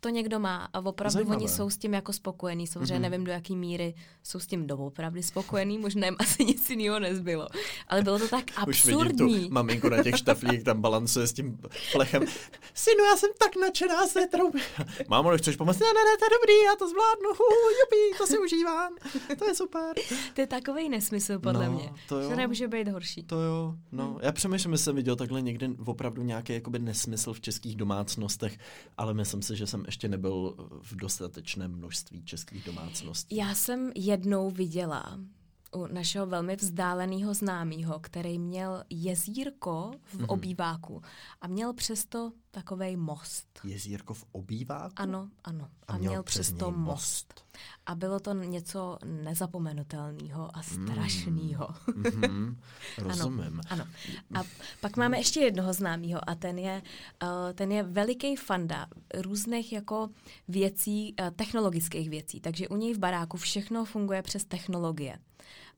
to někdo má a opravdu Zajímavé. oni jsou s tím jako spokojení. Samozřejmě Mhm. nevím, do jaký míry jsou s tím doopravdy spokojení, možná jim asi nic jiného nezbylo. Ale bylo to tak Už vidím absurdní. tu maminku na těch štaflích, tam balancuje s tím plechem. Synu, já jsem tak nadšená z té trouby. Mámo, nechceš pomoct? Ne, ne, ne, to je dobrý, já to zvládnu. Hu, jupi, to si užívám. To je super. To je takový nesmysl, podle No, mě. to jo. Že nemůže být horší. To jo, no. Já přemýšlím, že jsem viděl takhle někde opravdu nějaký jakoby nesmysl v českých domácnostech, ale myslím si, že jsem ještě nebyl v dostatečném množství českých domácností. Já jsem jednou viděla u našeho velmi vzdáleného známého, který měl jezírko v Mhm. obýváku a měl přesto takovej most. Jezírko v obýváku? Ano, ano. A měl přes přesto něj most. A bylo to něco nezapomenutelného a strašného. Mhm, rozumím. Ano. A pak máme ještě jednoho známého a ten je, uh, ten je veliký fanda různých jako věcí, uh, technologických věcí. Takže u něj v baráku všechno funguje přes technologie.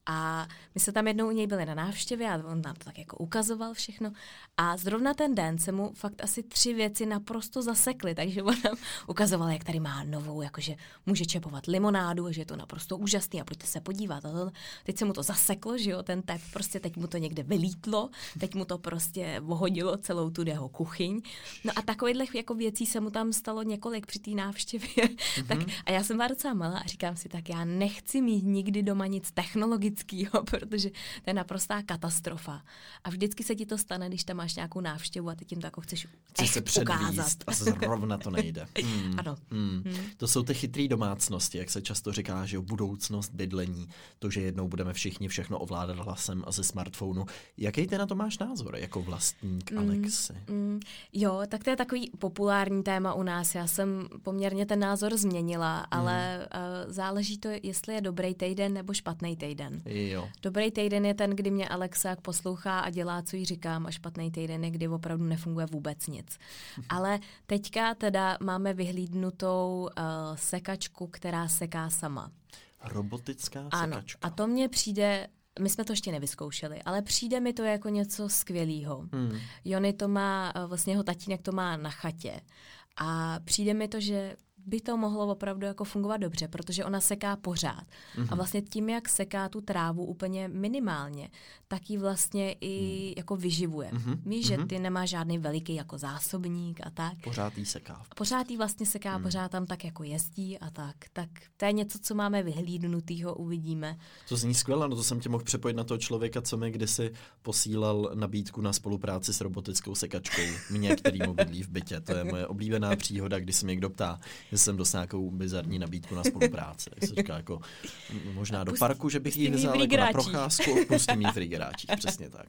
A my se tam jednou u něj byli na návštěvě a on nám to tak jako ukazoval všechno. A zrovna ten den se mu fakt asi tři věci naprosto zasekly, takže on nám ukazoval, jak tady má novou, jakože může čepovat limonádu, že je to naprosto úžasný a pojďte se podívat. A to, teď se mu to zaseklo, že jo, ten tep, prostě teď mu to někde vylítlo, teď mu to prostě vohodilo celou tu jeho kuchyň. No a takových jako věcí se mu tam stalo několik při té návštěvě. tak, a já jsem byla docela malá a říkám si, tak já nechci mít nikdy doma nic technologického, protože to je naprostá katastrofa. A vždycky se ti to stane, když tam máš nějakou návštěvu a ty tím to jako chceš Chci se ukázat. a zrovna to nejde. Mm. Ano. Mm. To jsou ty chytrý domácnosti, jak se často říká, že budoucnost bydlení, to, že jednou budeme všichni všechno ovládat hlasem a ze smartphonu. Jaký ty na to máš názor jako vlastník Alexi? Mm, jo, tak to je takový populární téma u nás. Já jsem poměrně ten názor změnila, ale uh, záleží to, jestli je dobrý týden nebo špatný týden. Jo. Dobrý týden je ten, kdy mě Alexa poslouchá a dělá, co jí říkám, a špatný týden je, kdy opravdu nefunguje vůbec nic. Ale teďka teda máme vyhlídnutou uh, sekačku, která seká sama. Robotická Ano, sekačka. a to mně přijde, my jsme to ještě nevyzkoušeli, ale přijde mi to jako něco skvělého. Hmm. Jony to má, eh, vlastně jeho tatínek to má na chatě. A přijde mi to, že by to mohlo opravdu jako fungovat dobře, protože ona seká pořád. Mhm. A vlastně tím, jak seká tu trávu úplně minimálně, tak ji vlastně i jako vyživuje. Mhm, Víš, že ty nemá žádný veliký jako zásobník a tak. Pořád jí seká. Pořád jí vlastně seká, Hmm. pořád tam tak jako jezdí a tak. Tak to je něco, co máme vyhlídnutýho, uvidíme. To zní skvěle, no to jsem tě mohl přepojit na toho člověka, co mi kdysi posílal nabídku na spolupráci s robotickou sekačkou. Mě, který mu bydlí v bytě. To je moje oblíbená příhoda, když se mě někdo ptá, že jsem dostal nějakou bizarní nabídku na spolupráci. Jak se říká, jako možná do parku, že bych v vzal jako na procházku, pustím jí v rigráčích, přesně tak.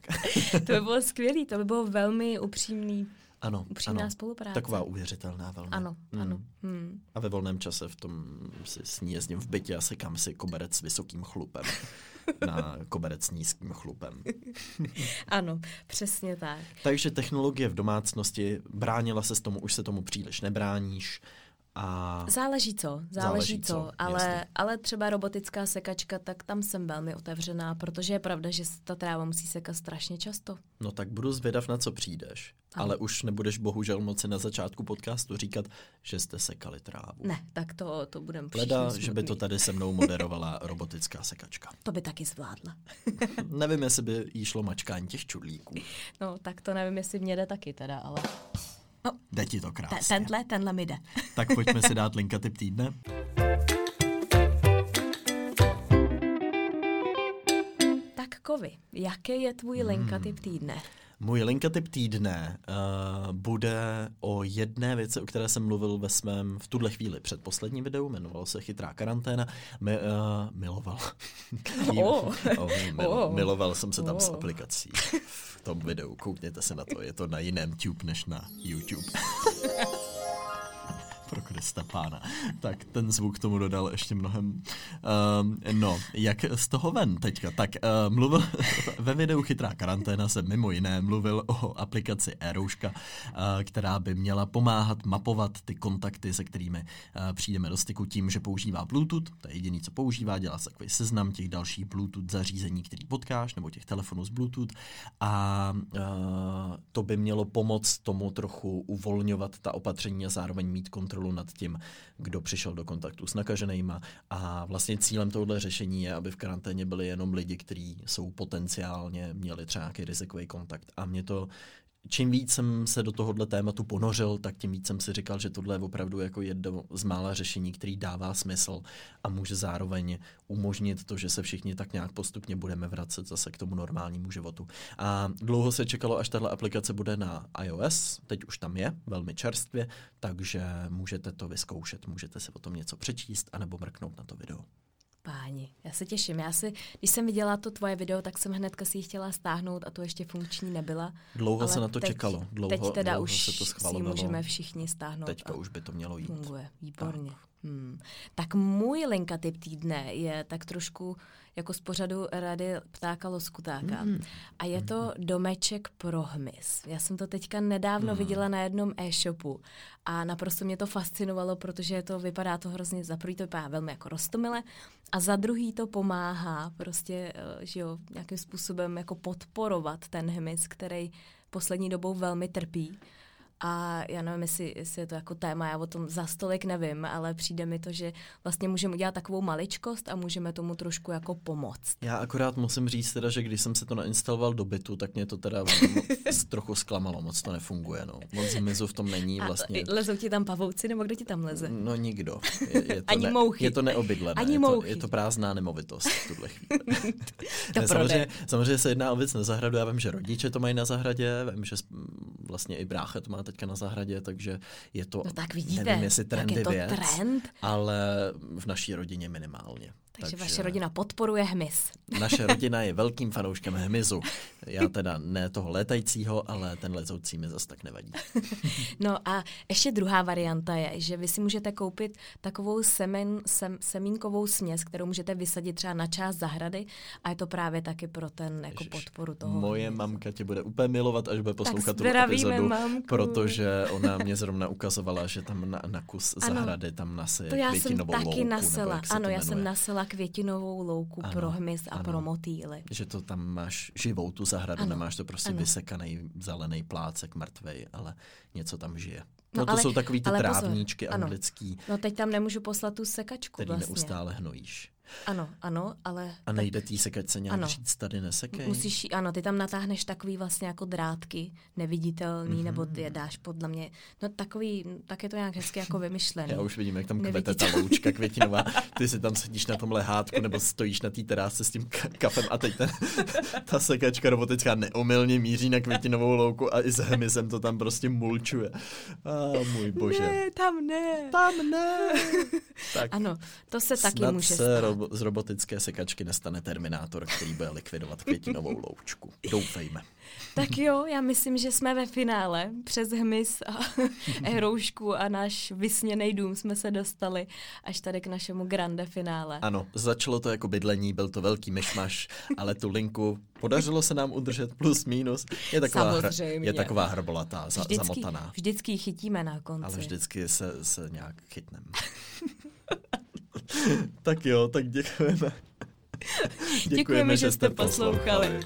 To by bylo skvělé, to by bylo velmi upřímný. Ano, upřímná ano. spolupráce. Taková uvěřitelná velmi. Ano, Mm. ano. Hmm. A ve volném čase v tom si s ní jezdím v bytě a sekám si koberec s vysokým chlupem na koberec s nízkým chlupem. Ano, přesně tak. Takže technologie v domácnosti, bránila se s tomu, už se tomu příliš nebráníš. A Záleží co, záleží, Záleží co, co, ale, jasně. ale třeba robotická sekačka, tak tam jsem velmi otevřená, protože je pravda, že ta tráva musí sekat strašně často. no tak budu zvědav, na co přijdeš. Ano. Ale už nebudeš bohužel moci na začátku podcastu říkat, že jste sekali trávu. Ne, tak to, to budeme Leda, že by to tady se mnou moderovala robotická sekačka. To by taky zvládla. Nevím, jestli by jí šlo mačkání těch čudlíků. No, tak to nevím, jestli mě jde taky teda, ale Jde ti to krásně. tenhle, tenhle mi jde. Tak pojďme si dát linka typ týdne. Tak Kovy, jaký je tvůj linka typ týdne? Můj linka typ týdne uh, bude o jedné věci, o které jsem mluvil ve svém v tuhle chvíli předposledním videu, jmenovalo se Chytrá karanténa. Mi, uh, miloval. Oh. oh, mil, Oh. Miloval jsem se tam s Oh. aplikací v tom videu. Koukněte se na to, je to na jiném tube než na YouTube. Pro Krista pána. Tak ten zvuk tomu dodal ještě mnohem. Um, no, jak z toho ven teďka? Tak uh, mluvil, ve videu Chytrá karanténa jsem mimo jiné mluvil o aplikaci Erouška, uh, která by měla pomáhat mapovat ty kontakty, se kterými uh, přijdeme do styku tím, že používá Bluetooth, to je jediný, co používá, dělá se takový seznam těch dalších Bluetooth zařízení, který potkáš, nebo těch telefonů z Bluetooth a uh, to by mělo pomoct tomu trochu uvolňovat ta opatření a zároveň mít kontrolu nad tím, kdo přišel do kontaktu s nakaženýma. A vlastně cílem tohoto řešení je, aby v karanténě byli jenom lidi, kteří jsou potenciálně měli třeba nějaký rizikový kontakt. A mě to čím víc jsem se do tohohle tématu ponořil, tak tím víc jsem si říkal, že tohle je opravdu jako jedno z mála řešení, který dává smysl a může zároveň umožnit to, že se všichni tak nějak postupně budeme vracet zase k tomu normálnímu životu. A dlouho se čekalo, až tahle aplikace bude na iOS, teď už tam je, velmi čerstvě, takže můžete to vyzkoušet, můžete si o tom něco přečíst anebo mrknout na to video. Páni, já se těším. Já si, když jsem viděla to tvoje video, tak jsem hnedka si ji chtěla stáhnout a to ještě funkční nebyla. Dlouho Ale se na to teď, čekalo, dlouho, teď teda dlouho už se to si můžeme všichni stáhnout. Teďka už by to mělo jít. Funguje, výborně. Tak. Hmm. tak můj linka typ týdne je tak trošku jako z pořadu Rady ptáka loskutáka. Mm. A je to domeček pro hmyz. Já jsem to teďka nedávno Mm. viděla na jednom e-shopu a naprosto mě to fascinovalo, protože to vypadá to hrozně, za prvý to vypadá velmi jako rostomile a za druhý to pomáhá prostě, eh, že jo, nějakým způsobem jako podporovat ten hmyz, který poslední dobou velmi trpí. A já nevím, jestli, jestli je to jako téma, já o tom za stolik nevím, ale přijde mi to, že vlastně můžeme udělat takovou maličkost a můžeme tomu trošku jako pomoct. Já akorát musím říct teda, že když jsem se to nainstaloval do bytu, tak mě to teda moc, trochu zklamalo, moc to nefunguje. No. Moc hmyzu v tom není vlastně. A lezou ti tam pavouci, nebo kdo ti tam leze? No nikdo. Je, je to Ani ne, mouchy. Je to neobydlené. Ani je, to, mouchy. je to prázdná nemovitost v tuhle chvíli. To ne, samozřejmě, samozřejmě se jedná o věc na zahradu. Já vím, že rodiče to mají na zahradě, vím, že vlastně i brácha to má teďka na zahradě, takže je to, No tak vidíte, nevím, jestli trendy je to věc, trend. ale v naší rodině minimálně. Takže, vaše rodina podporuje hmyz. Naše rodina je velkým fanouškem hmyzu. Já teda ne toho létajícího, ale ten lezoucí mi zas tak nevadí. No a ještě druhá varianta je, že vy si můžete koupit takovou semen, sem, semínkovou směs, kterou můžete vysadit třeba na část zahrady a je to právě taky pro ten jako Ježiš, podporu toho. Moje hmyzu. mamka tě bude úplně milovat, až bude poslouchat tu epizodu, mamku. protože ona mě zrovna ukazovala, že tam na, na kus Ano. zahrady tam naseje To já jsem taky louku, nasela. Ano, já jsem nasela květinovou louku Ano, pro hmyz a ano. pro motýly. Že to tam máš živou tu zahradu, Ano, nemáš to prostě ano. vysekaný zelený plácek mrtvej, ale něco tam žije. No No, to ale- jsou takový ty pozor, trávníčky ano. anglický, No teď tam nemůžu poslat tu sekačku který vlastně. neustále hnojíš. Ano, ano, ale... A nejde tý sekačce nějak Ano. říct, tady nesekej? Musíš, ano, ty tam natáhneš takový vlastně jako drátky, neviditelný, mm-hmm. nebo ty je dáš podle mě, no takový, tak je to nějak hezky jako vymyšlený. Já už vidím, jak tam kvete ta loučka květinová. Ty si tam sedíš na tom lehátku nebo stojíš na té terásce s tím ka- kafem a teď ten, ta sekačka robotická neomylně míří na květinovou louku a i s hmyzem to tam prostě mulčuje. A můj bože. Ne, tam ne. Tam ne. Tak Ano, to se taky může se stát. Z robotické sekačky nestane Terminátor, který bude likvidovat květinovou loučku. Doufejme. Tak jo, já myslím, že jsme ve finále. Přes hmyz a hroušku a náš vysněný dům jsme se dostali až tady k našemu grande finále. Ano, začalo to jako bydlení, byl to velký myšmaš, ale tu linku podařilo se nám udržet plus minus. Je taková, je taková hrbolatá, za, Vždycky, zamotaná. vždycky ji chytíme na konci. Ale vždycky se, se nějak chytneme. tak jo, tak děkujeme. Děkujeme, že jste poslouchali.